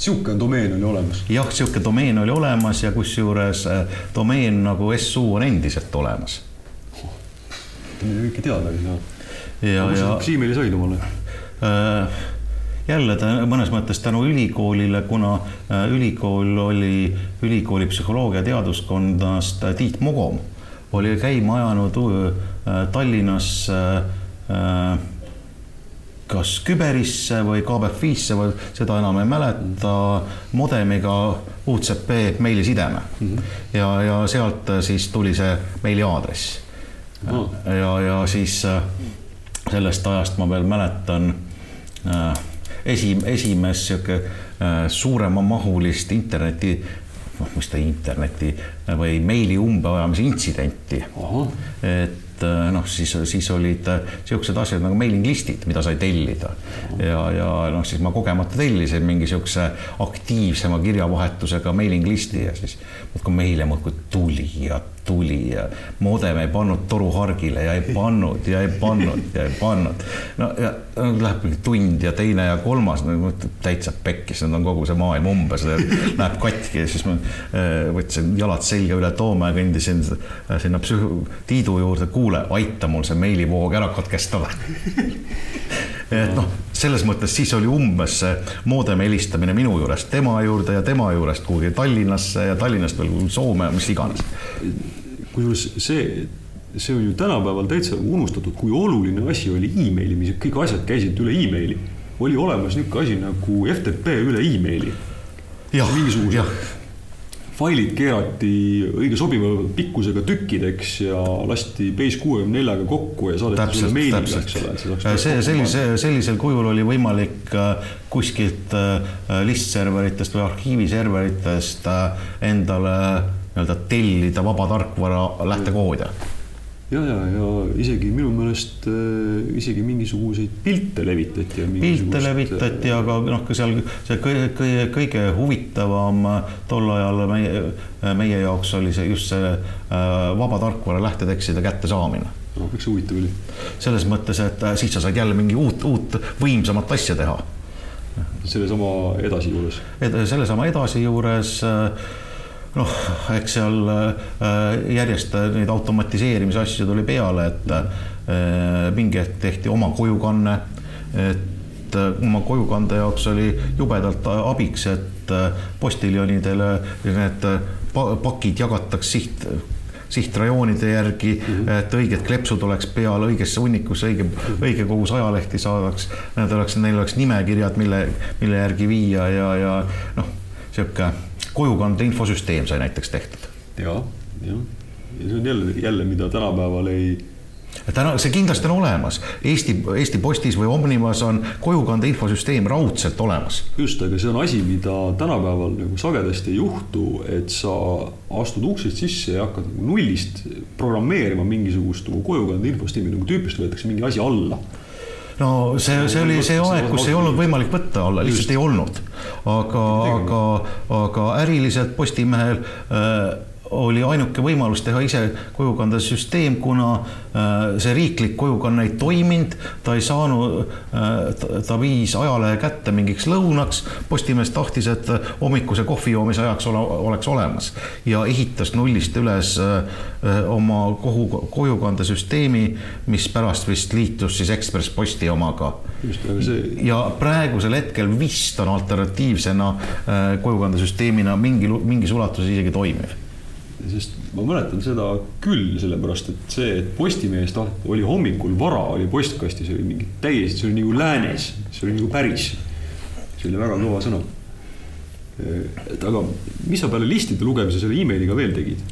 niisugune domeen oli olemas? jah, niisugune domeen oli olemas ja kusjuures äh, domeen nagu SU on endiselt olemas. kõike teada oli, jah ja, ja. kas emaili said omale? Äh, jälle ta mõnes mõttes tänu ülikoolile, kuna äh, ülikool oli ülikooli psühholoogia teaduskonnast äh, Tiit Mogom oli käima ajanud Tallinnas kas Küberisse või KBFi-sse või seda enam ei mäleta, modemiga UCP meilisideme mm. -hmm. ja, ja sealt siis tuli see meiliaadress oh.. ja, ja siis sellest ajast ma veel mäletan äh, esi, esimest sihuke äh, suuremamahulist interneti, noh, mis ta interneti või meili umbeajamise intsidenti. et äh, noh, siis, siis olid äh, asjad nagu mailing list'id, mida sai tellida. ja, ja noh, siis ma kogemata tellisin mingi niisuguse aktiivsema kirjavahetusega mailing list'i ja siis muudkui meile muudkui tuli ja tuli ja modem ei pannud toru hargile ja ei pannud ja ei pannud ja ei pannud. no ja no, läheb mingi tund ja teine ja kolmas no,, täitsa pekkis, nüüd on kogu see maailm umbes, läheb katki ja siis ma äh, võtsin jalad selga üle toome ja kõndisin sinna psühho-, Tiidu juurde, kuule, aita mul see meilivoog ära katkestada (laughs) et noh, selles mõttes siis oli umbes see moodemi helistamine minu juurest tema juurde ja tema juurest kuhugi Tallinnasse ja Tallinnast veel Soome, mis iganes. kusjuures see, see on ju tänapäeval täitsa unustatud, kui oluline asi oli emailimise, kõik asjad käisid üle emaili. oli olemas niisugune asi nagu FTP üle emaili. mingisuguse failid keerati õige sobiva pikkusega tükkideks ja lasti Base kuuekümne neljaga kokku ja saadeti sulle meiliga, eks ole. see, sellise, sellisel kujul oli võimalik äh, kuskilt äh, listserveritest või arhiiviserveritest äh, endale nii-öelda tellida vaba tarkvara lähtekoode ja, ja, ja isegi minu meelest äh, isegi mingisuguseid pilte levitati. pilte levitati, aga noh, ka seal see kõige, kõige, kõige huvitavam tol ajal meie, meie jaoks oli see just see äh, vaba tarkvara lähtetekstide kättesaamine no,. miks see huvitav oli? selles mõttes, et äh, siis sa said jälle mingi uut, uut võimsamat asja teha. sellesama edasi juures Ed,? sellesama edasi juures äh, noh, eks seal äh, järjest neid automatiseerimise asju tuli peale, et äh, mingi hetk tehti oma kojukanne, et äh, oma kojukande jaoks oli jubedalt abiks, et postiljonidele need pakid jagataks siht sihtrajoonide järgi mm, -hmm. et õiged kleepsud oleks peal õigesse hunnikusse, õige, õige kogus ajalehti saadaks. Need oleks, neil oleks nimekirjad, mille, mille järgi viia ja, ja noh, sihuke kojukande infosüsteem sai näiteks tehtud. ja, jah, ja see on jälle, jälle, mida tänapäeval ei täna see kindlasti on olemas, Eesti, Eesti Postis või Omnivas on kojukande infosüsteem raudselt olemas. just, aga see on asi, mida tänapäeval nagu sagedasti ei juhtu, et sa astud uksest sisse ja hakkad nagu nullist programmeerima mingisugust nagu kojukande infosüsteemi, nagu tüüpist võetakse mingi asi alla no see, see oli see aeg, kus ei olnud võimalik võtta alla, lihtsalt Just. ei olnud. aga, aga, aga äriliselt Postimehel äh, oli ainuke võimalus teha ise kojukandesüsteem, kuna äh, see riiklik kojukanne ei toiminud, ta ei saanud, äh, ta viis ajalehe kätte mingiks lõunaks, Postimees tahtis, et hommikuse kohvi joomise ajaks ole, oleks olemas ja ehitas nullist üles äh, oma kohu, kojukandesüsteemi, mis pärast vist liitus siis Ekspress Posti omaga. Ja praegusel hetkel vist on alternatiivsena kojukandesüsteemina mingi, mingis ulatuses isegi toimiv sest ma mäletan seda küll, sellepärast et see, et Postimehes taht-, oli hommikul vara, oli postkastis, oli mingi täiesti, see oli nagu läänes, see oli nagu päris. see oli väga kõva sõna. et aga mis sa peale listide lugemise selle emailiga veel tegid?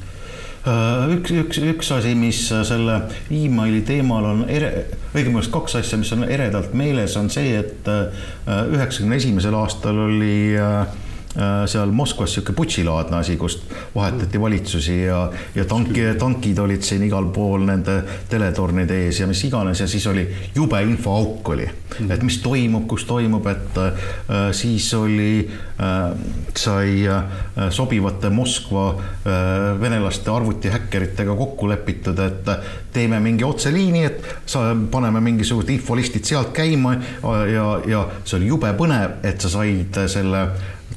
Äh, üks, üks, üks asi, mis selle emaili teemal on ere, õigemini kaks asja, mis on eredalt meeles, on see, et äh, üheksakümne esimesel aastal oli Äh, seal Moskvas niisugune putšilaadne asi, kust vahetati valitsusi ja, ja tanki, tankid olid siin igal pool nende teletornide ees ja mis iganes ja siis oli jube infoauk oli, et mis toimub, kus toimub, et äh, siis oli äh,, sai äh, sobivate Moskva äh, venelaste arvutihäkkeritega kokku lepitud, et teeme mingi otseliini, et sa, paneme mingisugused infolistid sealt käima ja, ja see oli jube põnev, et sa said selle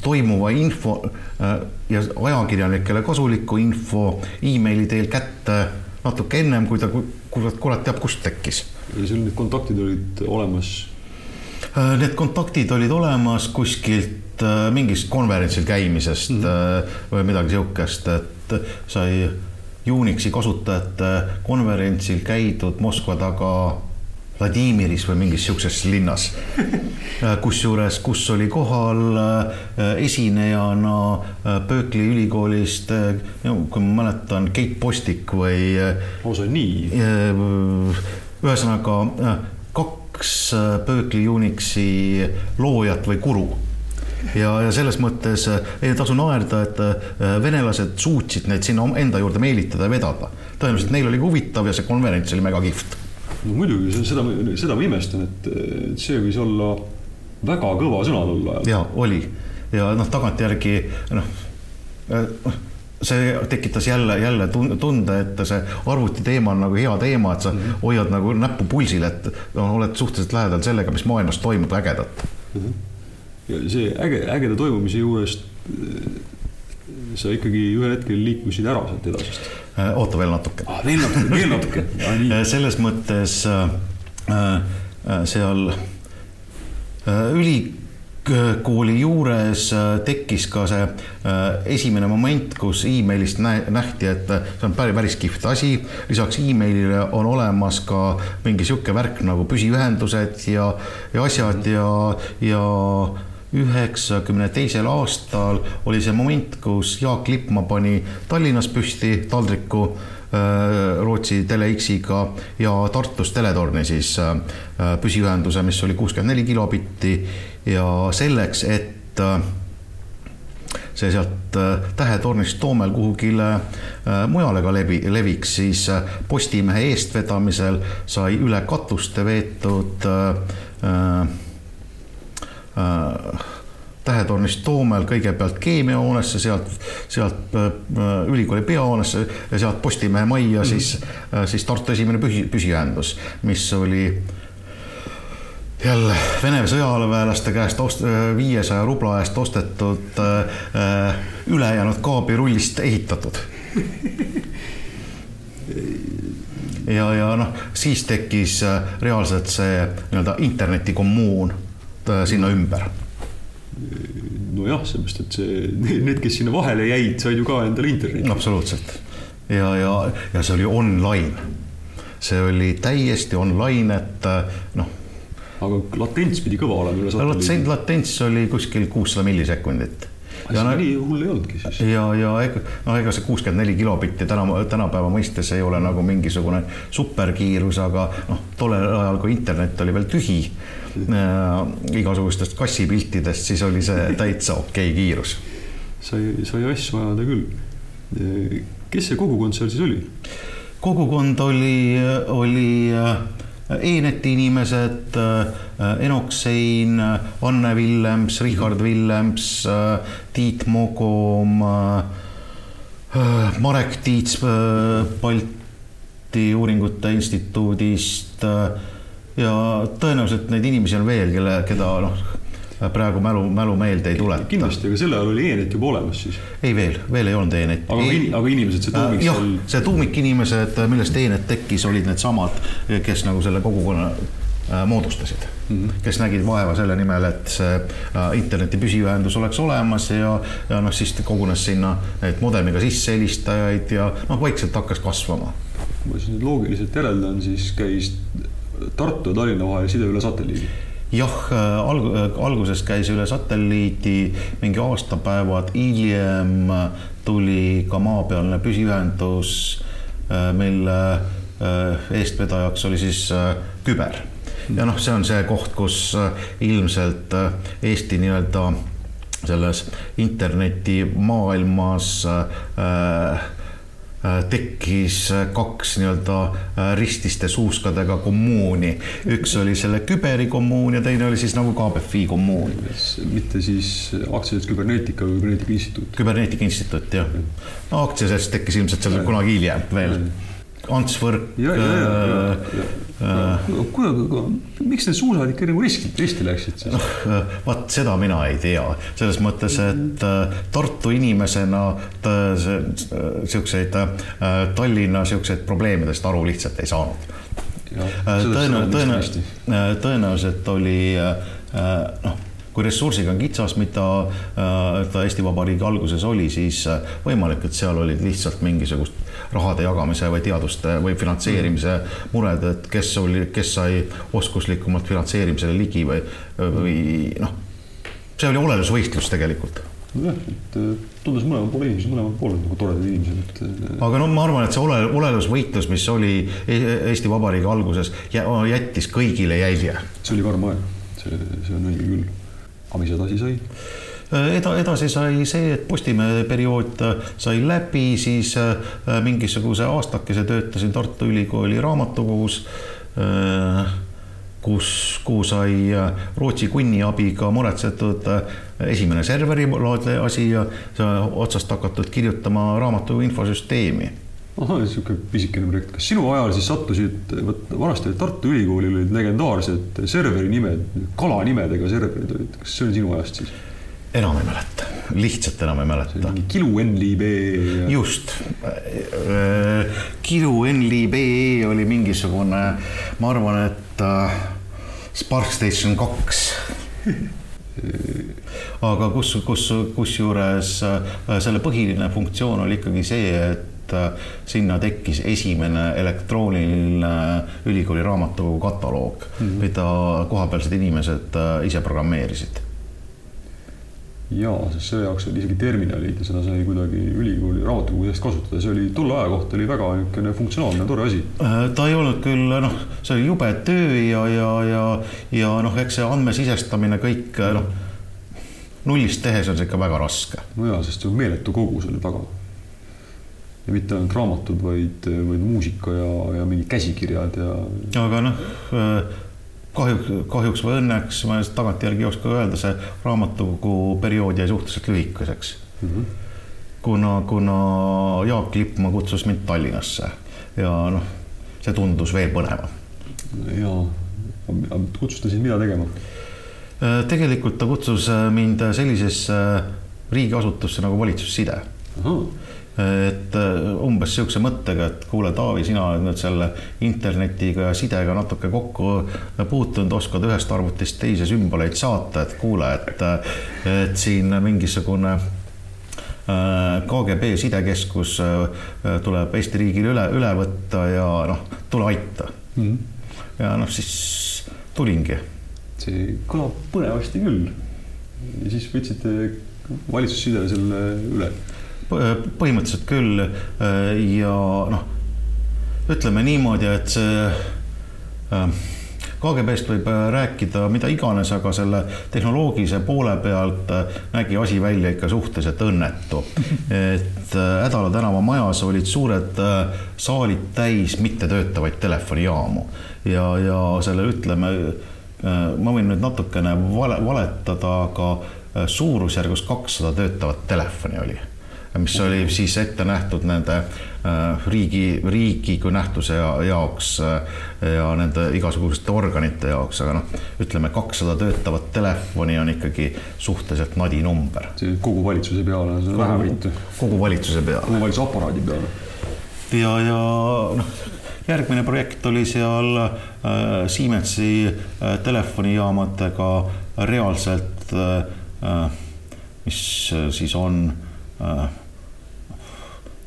toimuva info äh, ja ajakirjanikele kasuliku info emaili teel kätte natuke ennem, kui ta kurat, kurat teab, kust tekkis. ja sul need kontaktid olid olemas? Äh, need kontaktid olid olemas kuskilt äh, mingist konverentsil käimisest mm -hmm. või midagi sihukest, et sai Unixi kasutajate konverentsil käidud Moskva taga Vladimiris või mingis sihukeses linnas. (laughs) kusjuures, kus oli kohal äh, esinejana äh, Berkeley ülikoolist, äh, kui ma mäletan, Keit Postik või. on nii? ühesõnaga kaks Berkeley Unixi loojat või guru ja, ja selles mõttes ei tasu naerda, et venelased suutsid neid sinna enda juurde meelitada ja vedada. tõenäoliselt neil oli huvitav ja see konverents oli väga kihvt no muidugi, seda, seda ma imestan, et see võis olla väga kõva sõna tol ajal. ja oli ja noh, tagantjärgi noh, noh see tekitas jälle, jälle tunde, et see arvuti teema on nagu hea teema, et sa mm -hmm. hoiad nagu näppu pulsil, et no, oled suhteliselt lähedal sellega, mis maailmas toimub ägedat mm. -hmm. ja see äge, ägeda toimumise juurest sa ikkagi ühel hetkel liikusid ära sealt edasist Äh, oota veel natuke ah,. veel natuke, veel natuke (laughs) äh, selles mõttes äh, seal ülikooli juures tekkis ka see esimene moment, kus emailist nähti, et see on päris, päris kihvt asi. lisaks emailile on olemas ka mingi sihuke värk nagu püsiühendused ja, ja asjad ja, ja üheksakümne teisel aastal oli see moment, kus Jaak Lippmaa pani Tallinnas püsti taldriku äh, Rootsi Tele-X-iga ja Tartus Teletorni siis äh, püsiühenduse, mis oli kuuskümmend neli kilobitti. Ja selleks, et äh, see sealt Tähetornist Toomel kuhugile mujale ka levi, leviks, siis Postimehe eestvedamisel sai üle katuste veetud äh, Äh, tähetornist Toomel kõigepealt keemiahoonesse, sealt, sealt äh, ülikooli peahoonesse ja sealt Postimehe majja mm -hmm. siis, äh, siis Tartu esimene püsi, püsiühendus, mis oli jälle Vene sõjaväelaste käest ost-, viiesaja rubla eest ostetud äh, ülejäänud kaabirullist ehitatud ja, ja noh, siis tekkis reaalselt see nii-öelda internetikommuun Äh, sinna ümber nojah, seepärast, et see, need, kes sinna vahele jäid, said ju ka endale interneti. absoluutselt ja, ja, ja see oli online. see oli täiesti online, et noh. aga latents pidi kõva olema üle satelliidi? latents oli kuskil kuussada millisekundit ja no, nii hull ei olnudki siis. ja, ja ega noh, ega see kuuskümmend neli kilobitti täna, tänapäeva mõistes ei ole nagu mingisugune superkiirus, aga noh, tollel ajal, kui internet oli veel tühi äh, igasugustest kassipiltidest, siis oli see (laughs) täitsa okei okay kiirus. sai, sai asju ajada küll. kes see kogukond seal siis oli? kogukond oli, oli äh, E-neti inimesed, äh, Enoxein, Anne Villems, Richard Villems, äh, Tiit Mogom, äh, Marek Tiits Balti Uuringute Instituudist ja tõenäoliselt neid inimesi on veel, kelle, keda noh praegu mälu, mälu meelde ei tuleta. kindlasti, aga sel ajal oli e-net juba olemas siis? ei veel, veel ei olnud e-netti. aga e, aga inimesed, see tuumik äh, seal. see tuumikinimesed, millest e-net tekkis, olid needsamad, kes nagu selle kogukonna äh, moodustasid mm, -hmm. kes nägid vaeva selle nimel, et see äh, interneti püsiühendus oleks olemas ja, ja noh, siis kogunes sinna neid modemiga sissehelistajaid ja noh, vaikselt hakkas kasvama. ma siis nüüd loogiliselt järeldan, siis käis Tartu ja Tallinna vahel side üle satelliidi jah, äh, alg-, äh, alguses käis üle satelliidi, mingi aastapäevad hiljem tuli ka maapealne püsiühendus, äh, mille eestvedajaks oli siis küber. ja noh, see on see koht, kus ilmselt Eesti nii-öelda selles internetimaailmas äh, tekkis äh, kaks nii-öelda äh, rististe suuskadega kommuuni. üks oli selle küberi kommuun ja teine oli siis nagu KBFi kommuun. mitte siis aktsiaselts Küberneetika või Küberneetika Instituut? Küberneetika Instituut, jah. no aktsiaselts tekkis ilmselt seal kunagi hiljem veel Ants Võrk. Äh, miks need suusad ikka nagu risti, risti läksid siis? noh, äh, vaat seda mina ei tea, selles mõttes, et äh, Tartu inimesena siukseid Tallinna siukseid probleemidest aru lihtsalt ei saanud. tõenäoliselt, tõenäoliselt oli noh kui ressursiga on kitsas, mida ta Eesti Vabariigi alguses oli, siis võimalik, et seal olid lihtsalt mingisugust rahade jagamise või teaduste või finantseerimise mured, et kes oli, kes sai oskuslikumalt finantseerimisele ligi või, või noh, see oli olelusvõistlus tegelikult nojah, et äh, tundus mõlemal pool inimesi, mõlemal pool nagu toredad inimesed, et. Äh, aga no ma arvan, et see ole, olelusvõitlus, mis oli e-, Eesti Vabariigi alguses, jättis kõigile jälje. see oli karm aeg, see, see on õige küll. aga mis edasi sai? Äh, eda-, edasi sai see, et Postimehe periood äh, sai läbi, siis äh, mingisuguse aastakese töötasin Tartu Ülikooli raamatukogus, kus, kuhu sai Rootsi kunni abiga muretsetud esimene serveri asi ja otsast hakatud kirjutama raamatu infosüsteemi. Ahah, niisugune pisikene projekt, kas sinu ajal siis sattusid, vot vanasti Tartu Ülikoolil olid legendaarsed serveri nimed, kalanimedega serverid olid, kas see oli sinu ajast siis? Enam ei mäleta, lihtsalt enam ei mäleta. Kilu ja.... just, Kilu NLB oli mingisugune, ma arvan, et äh, Spark Station kaks (laughs) aga kus, kus, kusjuures äh, selle põhiline funktsioon oli ikkagi see, et äh, sinna tekkis esimene elektrooniline ülikooli raamatukogu kataloog mm, -hmm. mida kohapealsed inimesed ise programmeerisid jaa, sest selle jaoks olid isegi terminalid ja seda sai kuidagi ülikooli raamatukogu seest kasutada, see oli tolle aja kohta oli väga niisugune funktsionaalne, tore asi. Äh, ta ei olnud küll noh, see oli jube töö ja, ja, ja, ja noh, eks see andmesisestamine kõik noh, nullist tehes on see ikka väga raske. no jaa, sest see on meeletu kogus oli taga. ja mitte ainult raamatud, vaid, vaid muusika ja, ja mingid käsikirjad ja. aga noh kahjuks, kahjuks või õnneks, ma tagantjärgi ei oska öelda, see raamatukogu periood jäi suhteliselt lühikeseks mm. -hmm. kuna, kuna Jaak Lippmaa kutsus mind Tallinnasse ja noh, see tundus veel põnevam. ja, kutsus ta sind mida tegema? Äh, tegelikult ta kutsus äh, mind sellisesse riigiasutusse nagu valitsusside et äh, umbes niisuguse mõttega, et kuule, Taavi, sina oled nüüd selle internetiga ja sidega natuke kokku puutunud, oskad ühest arvutist teise sümboleid saata, et kuule, et, et siin mingisugune KGB sidekeskus tuleb Eesti riigil üle, üle võtta ja noh, tule aita mm. -hmm. ja noh, siis tulingi. see kõlab põnevasti küll. ja siis võtsite valitsusside selle üle? Põhimõtteliselt küll ja noh, ütleme niimoodi, et see KGB-st võib äh, rääkida mida iganes, aga selle tehnoloogilise poole pealt äh, nägi asi välja ikka suhteliselt õnnetu. (laughs) et äh, Hädala tänava majas olid suured saalid täis mittetöötavaid telefonijaamu ja, ja selle ütleme, ma võin nüüd natukene vale, valetada, aga suurusjärgus kakssada töötavat telefoni oli mis oli siis ette nähtud nende äh, riigi, riigi kui nähtuse jaoks äh, ja nende igasuguste organite jaoks, aga noh, ütleme kakssada töötavat telefoni on ikkagi suhteliselt nadi number. see kogu valitsuse peale on vähe võitu. kogu valitsuse peale. kogu valitsuse aparaadi peale. ja, ja noh, järgmine projekt oli seal äh, Siemensi äh, telefonijaamadega reaalselt äh,, mis siis on äh,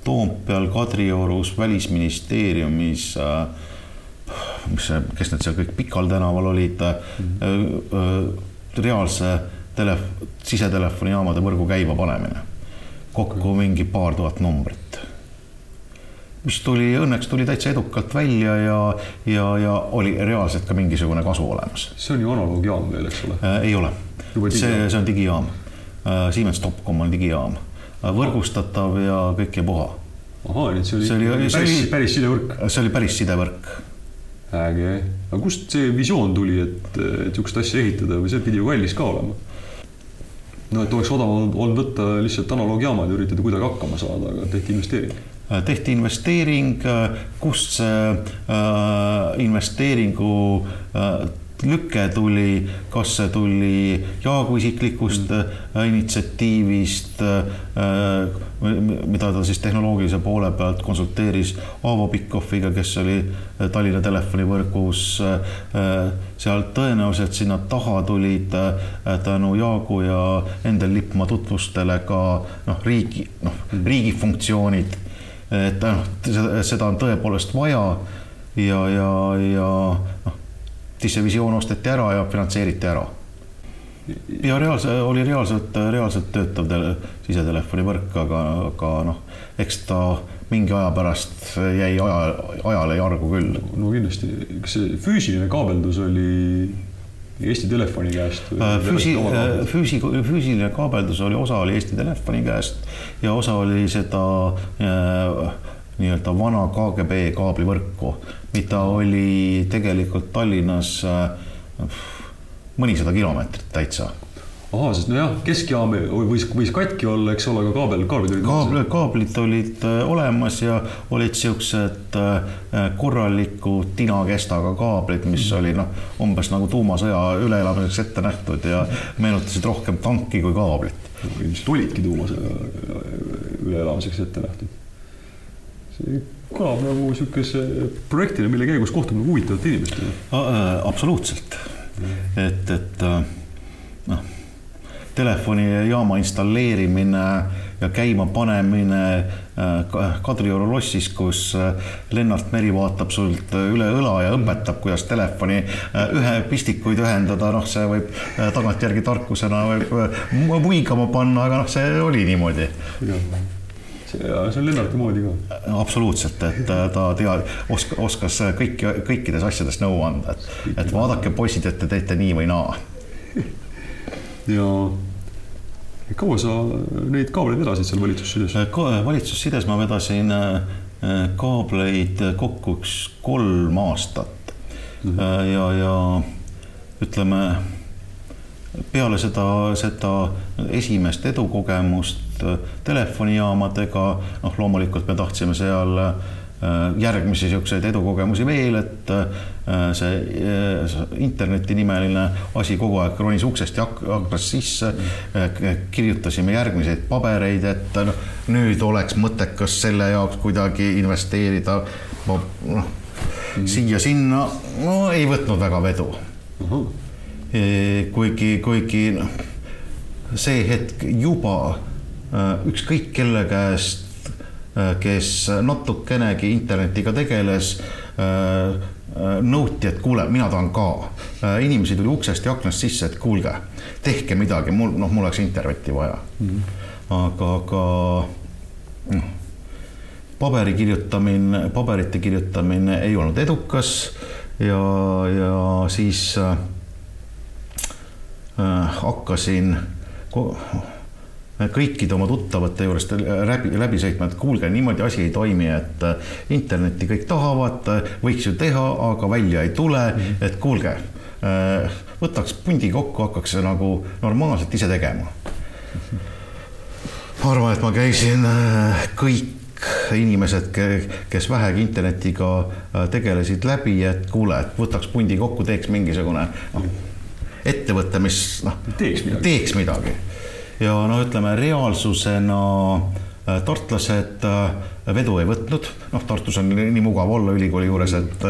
Toompeal, Kadriorus, Välisministeeriumis, äh, mis kes need seal kõik Pikal tänaval olid mm, -hmm. reaalse telef-, sisetelefonijaamade võrgu käima panemine. kokku mingi paar tuhat numbrit. mis tuli, õnneks tuli täitsa edukalt välja ja, ja, ja oli reaalselt ka mingisugune kasu olemas. see on ju analoogjaam veel, eks ole? ei ole, see, see on digijaam. Siemens Topcom on digijaam võrgustatav ja kõik ja puha. ahaa, nii et see oli, see oli päris, päris sidevõrk? see oli päris sidevõrk. äge, aga kust see visioon tuli, et, et niisugust asja ehitada või see pidi ju kallis ka olema? no et oleks odavam olnud võtta lihtsalt analoogjaamad ja üritada kuidagi hakkama saada, aga tehti investeering äh, tehti investeering, äh, kust see äh, investeeringu äh, lüke tuli, kas see tuli Jaagu isiklikust mm. initsiatiivist, äh, mida ta siis tehnoloogilise poole pealt konsulteeris Aavo Pikhofiga, kes oli äh, Tallinna telefonivõrgus. seal tõenäoliselt sinna taha tulid tänu Jaagu ja Endel Lippmaa tutvustele ka noh, riigi, noh, mm. riigi funktsioonid. et noh, seda on tõepoolest vaja ja, ja, ja noh siis see visioon osteti ära ja finantseeriti ära. ja reaalse, oli reaalselt, reaalselt töötav tele, sisetelefonivõrk, aga, aga noh, eks ta mingi aja pärast jäi aja, ajale jargu küll. no kindlasti, kas see füüsiline kaabeldus oli Eesti Telefoni käest? Äh, füüsi-, füüsi-, füüsiline kaabeldus oli, osa oli Eesti Telefoni käest ja osa oli seda äh, nii-öelda vana KGB kaablivõrku, mida oli tegelikult Tallinnas äh, mõnisada kilomeetrit täitsa. ahah, sest nojah, keskjaam võis, võis katki olla, eks ole, aga kaabel, kaablid olid Kaabl, kaablid olid äh, olemas ja olid siuksed äh, korralikud tinakestaga kaablid, mis mm. oli noh, umbes nagu tuumasõja üleelamiseks ette nähtud ja meenutasid rohkem tanki kui kaablit. ilmselt olidki tuumasõja üleelamiseks ette nähtud kõlab nagu niisuguse projektina, mille käigus kohtub nagu huvitavate inimestega. Äh, absoluutselt, et, et äh, noh, telefonijaama installeerimine ja käimapanemine äh, Kadrioru lossis, kus Lennart Meri vaatab sult üle õla ja õpetab, kuidas telefoni ühe pistikuid ühendada, noh, see võib tagantjärgi tarkusena võib muigama panna, aga noh, see oli niimoodi ja see on Lennarti moodi ka. absoluutselt, et äh, ta tea, oska, oskas kõiki, kõikides asjades nõu anda, et, et vaadake, poisid, et te teete nii või naa. ja kaua sa neid kaableid vedasid seal valitsussides Ka,? valitsussides ma vedasin äh, kaableid kokku üks kolm aastat mm -hmm. ja, ja ütleme peale seda, seda esimest edukogemust Äh, telefonijaamadega, noh, loomulikult me tahtsime seal äh, järgmisi niisuguseid edukogemusi veel, et äh, see internetinimeline asi kogu aeg ronis uksest ja aknast sisse. kirjutasime järgmiseid pabereid, et noh, nüüd oleks mõttekas selle jaoks kuidagi investeerida. noh, mhm. siia-sinna, no ei võtnud väga vedu. Kuigi, kuigi noh, see hetk juba ükskõik kelle käest, kes natukenegi internetiga tegeles, nõuti, et kuule, mina tahan ka. inimesi tuli uksest ja aknast sisse, et kuulge, tehke midagi, mul, noh, mul oleks internetti vaja mm. -hmm. aga, aga noh paberi kirjutamine, paberite kirjutamine ei olnud edukas ja, ja siis äh, hakkasin kõikide oma tuttavate juurest läbi, läbi sõitma, et kuulge, niimoodi asi ei toimi, et äh, internetti kõik tahavad, võiks ju teha, aga välja ei tule -hmm. et kuulge, äh, võtaks pundi kokku, hakkaks nagu normaalselt ise tegema. ma arvan, et ma käisin äh, kõik inimesed, kes vähegi internetiga äh, tegelesid läbi, et kuule, et võtaks pundi kokku, teeks mingisugune noh, ettevõte, mis noh, teeks midagi, ja no ütleme reaalsusena äh, tartlased äh, vedu ei võtnud, noh, Tartus on nii mugav olla ülikooli juures, et,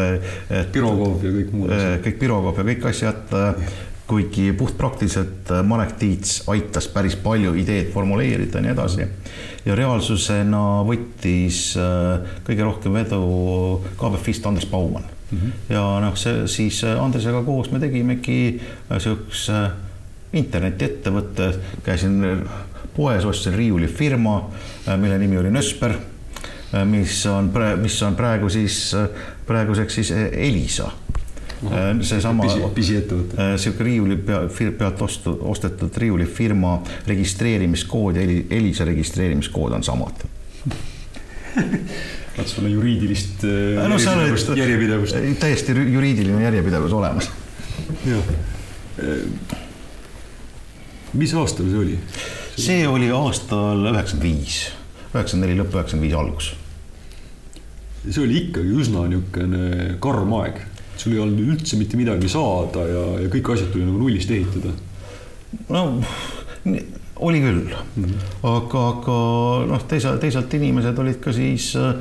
et. Pirogoov ja kõik muud asjad. kõik Pirogoov ja kõik asjad kuigi puhtpraktiliselt äh, Marek Tiits aitas päris palju ideed formuleerida ja nii edasi. ja reaalsusena võttis äh, kõige rohkem vedu KBFist Andres Baumann mm. -hmm. ja noh, see siis äh, Andresega koos me tegimegi siukse internetiettevõtte, käisin poes, ostsin riiulifirma, mille nimi oli Nösper, mis on, mis on praegu siis, praeguseks siis Elisa Äh, seesama pisiettevõte, niisugune äh, riiuli pea, pealt ostu, ostetud riiulifirma registreerimiskood ja Elisa registreerimiskood on samad (laughs) vaat sul on juriidilist äh, no, järjepidevust, järjepidevust. täiesti juriidiline järjepidevus olemas. jah. mis aastal see oli? see oli aastal üheksakümmend viis, üheksakümmend neli lõpp, üheksakümmend viis algus. see oli ikkagi üsna niisugune karm aeg sul ei olnud üldse mitte midagi saada ja, ja kõik asjad tuli nagu nullist ehitada. no oli küll mm, -hmm. aga, aga noh, teisalt, teisalt inimesed olid ka siis äh,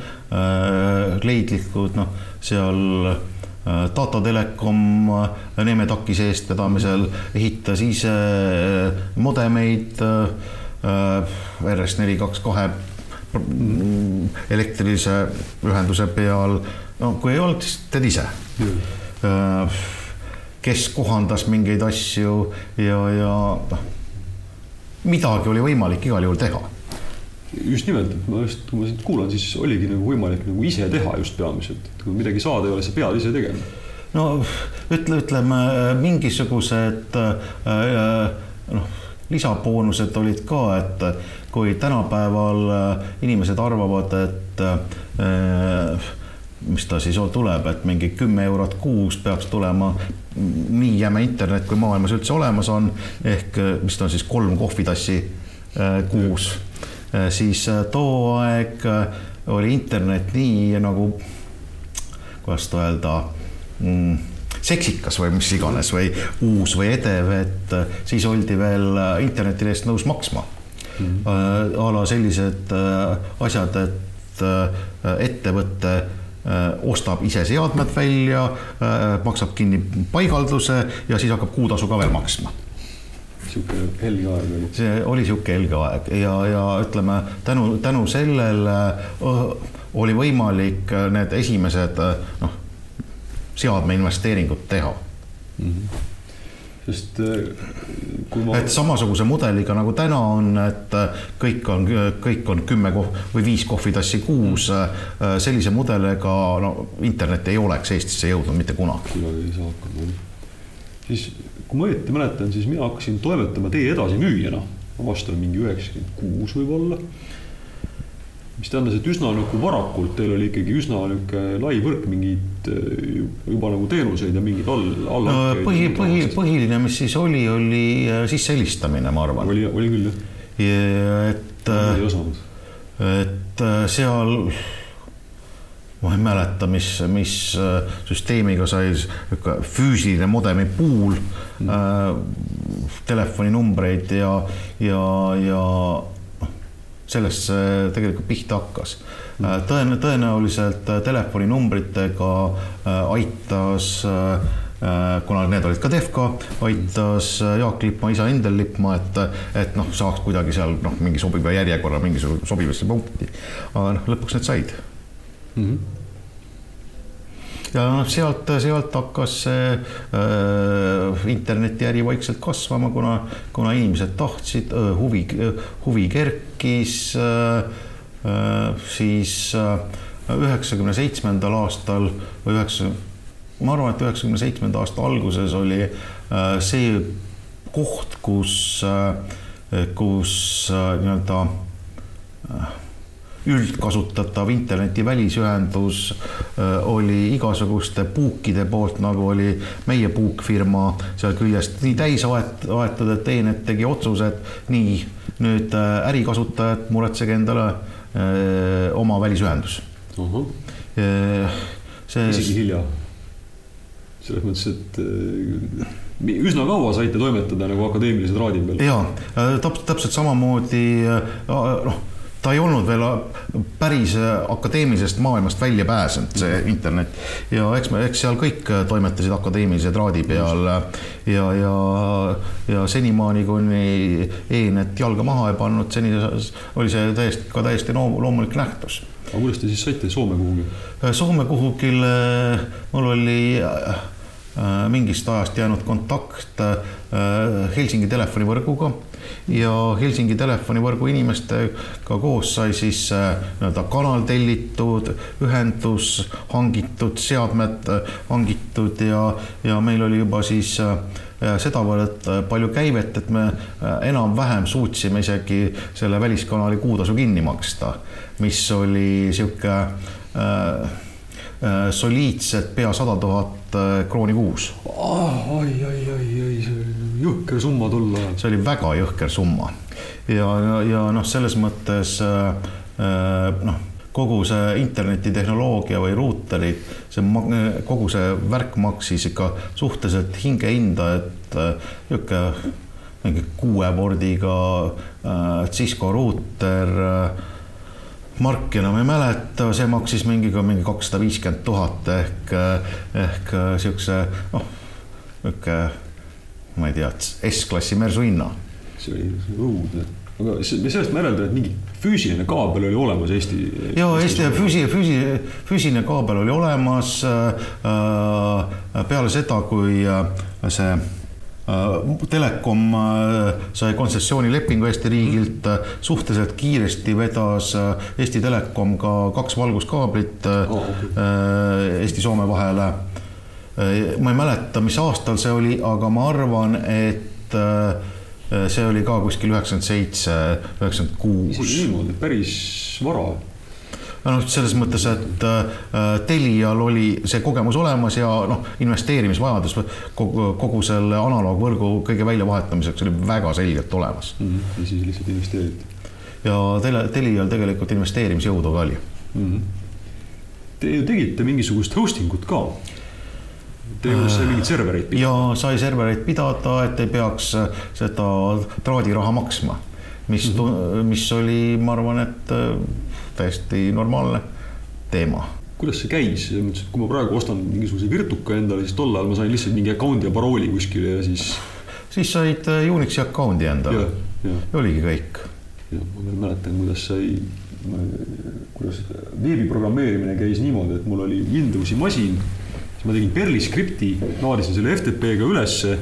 leidlikud, noh, seal äh, Tata Telekom äh, Neeme Takise eestvedamisel ehitas ise äh, modemeid äh, RS neli kaks kahe mhm. elektrilise ühenduse peal. no kui ei olnud, siis teed ise Äh, kes kohandas mingeid asju ja, ja noh, midagi oli võimalik igal juhul teha just nimelt, et ma just, kui ma sind kuulan, siis oligi nagu võimalik nagu ise teha just peamiselt, et kui midagi saada ei ole, sa pead ise tegema. no ütle, ütleme mingisugused äh, noh, lisaboonused olid ka, et kui tänapäeval äh, inimesed arvavad, et äh, mis ta siis tuleb, et mingi kümme eurot kuus peaks tulema nii jäme internet, kui maailmas üldse olemas on, ehk mis ta on siis kolm kohvitassi äh, kuus, äh, siis too aeg oli internet nii nagu, kuidas öelda mm,, seksikas või mis iganes või uus või edev, et siis oldi veel interneti eest nõus maksma mm. -hmm. a la sellised asjad, et ettevõte ostab ise seadmed välja, äh, maksab kinni paigalduse ja siis hakkab kuutasu ka veel maksma sihuke helge aeg oli. see oli sihuke helge aeg ja, ja ütleme tänu, tänu sellele oli võimalik need esimesed noh, seadme investeeringud teha mm. -hmm sest äh, kui ma. et samasuguse mudeliga nagu täna on, et äh, kõik on, kõik on kümme kohv või viis kohvitassi kuus. Äh, sellise mudeliga no internet ei oleks Eestisse jõudnud mitte kunagi. kunagi ei saa hakkama. siis, kui ma õieti mäletan, siis mina hakkasin toimetama teie edasimüüjana. olen mingi üheksakümmend kuus võib-olla mis tähendas, et üsna nagu varakult teil oli ikkagi üsna niisugune lai võrk mingeid äh, juba nagu teenuseid ja mingeid all, all. põhi, põhi, põhiline, mis siis oli, oli äh, sisse helistamine, ma arvan. oli, oli küll jah. et, äh, et seal ma ei mäleta, mis, mis süsteemiga sai füüsiline modemi puul mm. äh, telefoninumbreid ja, ja, ja sellest see tegelikult pihta hakkas. Äh, tõen-, tõenäoliselt äh, telefoninumbritega äh, aitas kuna need olid ka Defka, aitas Jaak Lippmaa isa Endel Lippmaa, et, et noh, saaks kuidagi seal noh, mingi sobiva järjekorra mingisuguse sobivasse punkti. aga noh, lõpuks need said mm. -hmm ja noh, sealt, sealt hakkas see äh, internetiäri vaikselt kasvama, kuna, kuna inimesed tahtsid äh,, huvi, huvi kerkis äh,. Äh, siis üheksakümne äh, seitsmendal aastal või üheksa, ma arvan, et üheksakümne seitsmenda aasta alguses oli äh, see koht, kus äh,, kus äh, nii-öelda äh, üldkasutatav interneti välisühendus äh, oli igasuguste puukide poolt, nagu oli meie puukfirma seal küljest nii täis aet-, aetud, et Teenet tegi otsuse, et nii, nüüd äh, ärikasutajad, muretsege endale öö, äh, oma välisühendus uh. -huh. see. isegi hilja. selles mõttes, et üsna kaua saite toimetada nagu akadeemilise traadi peal. ja täpselt, täpselt samamoodi noh ta ei olnud veel päris akadeemilisest maailmast välja pääsenud, see internet. ja eks me, eks seal kõik toimetasid akadeemilise traadi peal ja, ja, ja senimaani, kuni e-net jalga maha ei pannud, seni oli see täiesti, ka täiesti loomulik nähtus. aga kuidas te siis saite Soome kuhugi? Soome kuhugile mul oli äh, mingist ajast jäänud kontakt äh, Helsingi telefonivõrguga ja Helsingi telefonivõrgu inimestega koos sai siis äh, nii-öelda kanal tellitud, ühendus hangitud, seadmed äh, hangitud ja, ja meil oli juba siis äh, sedavõrd palju käivet, et me enam-vähem suutsime isegi selle väliskanali kuutasu kinni maksta, mis oli niisugune soliidset pea sada tuhat krooni kuus oh,. oi, oi, oi, oi, see oli jõhker summa tol ajal. see oli väga jõhker summa ja, ja, ja noh, selles mõttes äh, äh, noh, kogu see internetitehnoloogia või ruuterid, see kogu see värk maksis ikka suhteliselt hingehinda, et äh, niisugune mingi kuue pordiga äh, Cisco ruuter äh, marki enam ei mäleta, see maksis mingiga mingi kakssada viiskümmend tuhat ehk, ehk niisuguse noh, niisugune ma ei tea, S-klassi mersu hinna. see oli õudne, aga me sellest ma järeldan, et mingi füüsiline kaabel oli olemas Eesti. ja Eesti füüsi-, füüsi-, füüsiline kaabel oli olemas äh, äh peale seda, kui äh, see äh, Telekom sai kontsessioonilepingu Eesti riigilt, suhteliselt kiiresti vedas Eesti Telekom ka kaks valguskaablit oh, okay. Eesti-Soome vahele Äh, ma ei mäleta, mis aastal see oli, aga ma arvan, et äh, see oli ka kuskil üheksakümmend seitse, üheksakümmend kuus. isegi niimoodi, päris vara noh, selles mõttes, et äh, Telial oli see kogemus olemas ja noh, investeerimisvajadus kogu, kogu selle analoogvõrgu kõige väljavahetamiseks oli väga selgelt olemas mm. -hmm. ja siis lihtsalt investeeriti. ja Tele, Telial tegelikult investeerimisjõudu ka oli mm. -hmm. Te ju tegite mingisugust hosting ut ka teil sai mingeid servereid pidada? ja sai servereid pidada, et ei peaks äh, seda traadiraha maksma, mis mm, -hmm. mis oli, ma arvan, et äh, täiesti normaalne teema kuidas see käis, kui ma praegu ostan mingisuguse virtuka endale, siis tol ajal ma sain lihtsalt mingi account'i ja parooli kuskile ja siis. siis said äh, Unixi account'i endale. oligi kõik. ma veel mäletan, kuidas sai, kuidas veebiprogrammeerimine käis niimoodi, et mul oli Windowsi masin ma tegin Perli skripti, laadisin selle FTP-ga ülesse,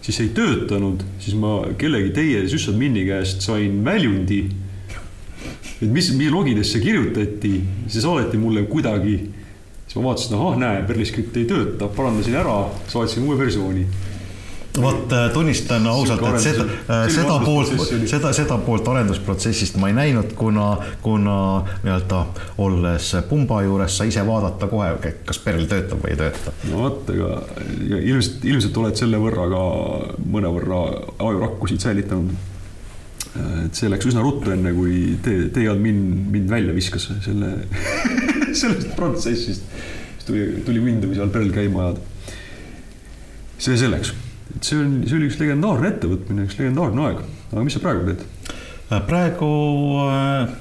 siis ei töötanud, siis ma kellegi teie süssadmini käest sain väljundi. Et mis, mis logidesse kirjutati, see saadeti mulle kuidagi. siis ma vaatasin, ahah, näe, Perli skript ei tööta, parandasin ära, saatsin uue versiooni vot äh, tunnistan ausalt, et seda, äh, seda poolt, seda, seda poolt arendusprotsessist ma ei näinud, kuna, kuna nii-öelda olles pumba juures sa ise vaadata kohe, kas perl töötab või ei tööta. no vot, ega ilmselt, ilmselt oled selle võrra ka mõnevõrra ajurakkusid säilitanud. Et see läks üsna ruttu, enne kui te, teie mind, mind välja viskas selle (laughs) sellest protsessist. siis tuli, tuli Windowsi all perl käima ajada. see selleks et see on, see oli üks legendaarne ettevõtmine, üks legendaarne aeg. aga mis sa praegu teed? praegu äh,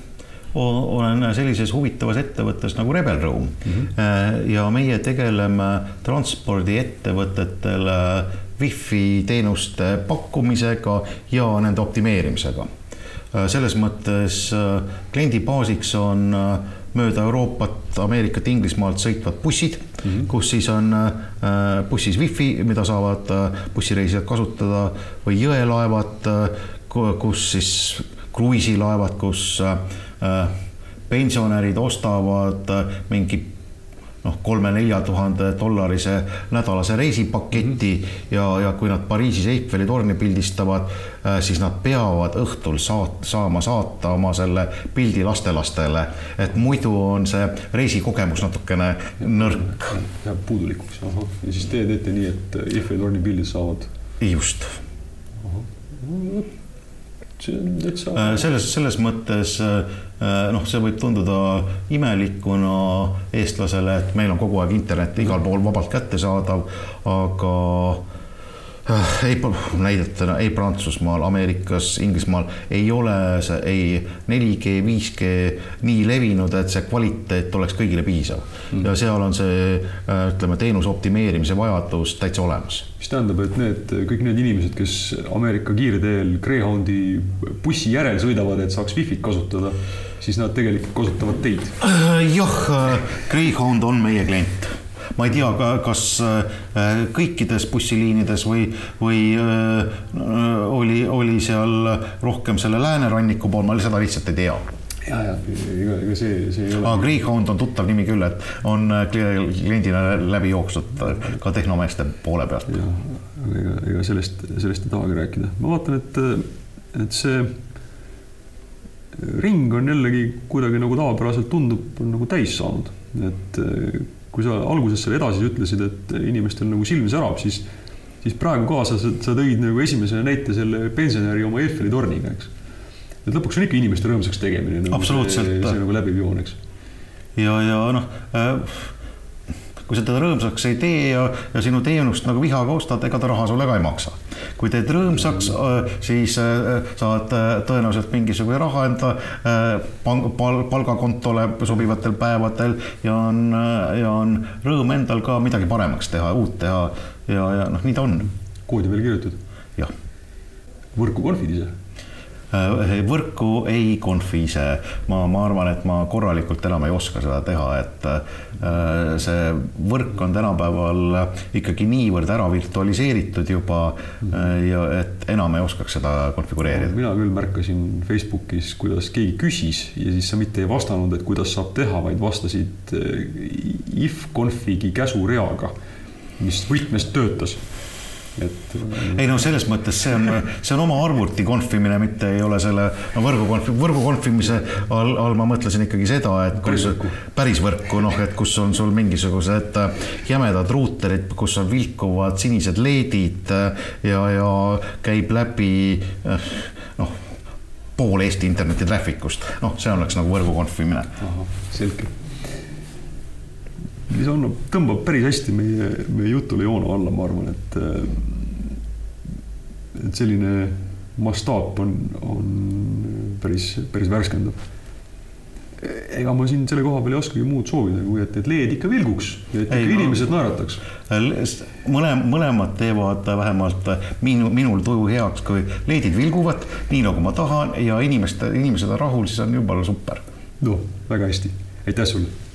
olen sellises huvitavas ettevõttes nagu Rebel Room mm. -hmm. ja meie tegeleme transpordiettevõtetele wifi teenuste pakkumisega ja nende optimeerimisega. selles mõttes kliendi baasiks on mööda Euroopat, Ameerikat, Inglismaalt sõitvad bussid mm, -hmm. kus siis on bussis wifi, mida saavad bussireisijad kasutada või jõelaevad, kus siis kruiisilaevad, kus äh, pensionärid ostavad äh, mingi noh, kolme-nelja tuhande dollarise nädalase reisipaketi -hmm. ja, ja kui nad Pariisis Eiffeli torni pildistavad, äh, siis nad peavad õhtul saat-, saama saata oma selle pildi lastelastele, et muidu on see reisikogemus natukene nõrk. jääb puudulikuks, ahah, ja siis teie teete nii, et Eiffeli torni pildid saavad? just see on täitsa. Äh, selles, selles mõttes äh, noh, see võib tunduda imelikuna eestlasele, et meil on kogu aeg internet igal pool vabalt kättesaadav, aga ei, näidetena ei Prantsusmaal, Ameerikas, Inglismaal ei ole see ei 4G, 5G nii levinud, et see kvaliteet oleks kõigile piisav mm. ja seal on see äh, ütleme, teenuse optimeerimise vajadus täitsa olemas. mis tähendab, et need kõik need inimesed, kes Ameerika kiirteel Greyhoundi bussi järel sõidavad, et saaks wifi't kasutada, siis nad tegelikult kasutavad teid? Äh, jah, Greyhound on meie klient ma ei tea, kas äh, kõikides bussiliinides või, või äh, oli, oli seal rohkem selle lääneranniku pool, ma seda lihtsalt ei tea ja, ja ega, ega see, see ei ole. aga Greyhound on tuttav nimi küll, et on äh, kliendina läbi jooksnud ka tehnomeeste poole pealt. aga ega, ega sellest, sellest ei tahagi rääkida. ma vaatan, et, et see ring on jällegi kuidagi nagu tavapäraselt tundub, on nagu täis saanud, et kui sa alguses selle edasi ütlesid, et inimestel nagu silm särab, siis, siis praegu ka sa, sa tõid nagu esimese näite selle pensionäri oma Eiffeli torniga, eks. et lõpuks on ikka inimeste rõõmsaks tegemine nagu. absoluutselt. see nagu läbiv joon, eks. ja, ja noh äh kui sa teda rõõmsaks ei tee ja, ja sinu teenust nagu vihaga ostad, ega ta raha sulle ka ei maksa. Kui teed rõõmsaks, äh, siis äh, saad äh, tõenäoliselt mingisuguse raha enda pal palgakontole sobivatel päevadel ja on, ja on rõõm endal ka midagi paremaks teha, uut teha ja, ja noh, nii ta on. koodi peale kirjutatud? jah. võrku konfid ise võrku ei konfise, ma, ma arvan, et ma korralikult enam ei oska seda teha, et äh, see võrk on tänapäeval ikkagi niivõrd ära virtualiseeritud juba äh, ja et enam ei oskaks seda konfigureerida. mina küll märkasin Facebookis, kuidas keegi küsis ja siis sa mitte ei vastanud, et kuidas saab teha, vaid vastasid if config'i käsureaga, mis võtmes töötas et. ei no selles mõttes see on, see on oma arvuti konfimine, mitte ei ole selle no võrgu konfi-, võrgu konfimise all, all ma mõtlesin ikkagi seda, et kus päris võrku, noh, et kus on sul mingisugused jämedad ruuterid, kus on vilkuvad sinised LED-id ja, ja käib läbi noh, pool Eesti interneti trafficust, noh, see oleks nagu võrgu konfimine. selge mis annab, tõmbab päris hästi meie, meie jutule joone alla, ma arvan, et et selline mastaap on, on päris, päris värskendav. ega ma siin selle koha peal ei oskagi muud soovida, kui et, et LED ikka vilguks ja et ikka ei, inimesed naerataks. mõle-, mõlemad teevad vähemalt minu, minul tuju heaks, kui LED-id vilguvad nii nagu ma tahan ja inimeste, inimesed on rahul, siis on jumala super. noh, väga hästi, aitäh sulle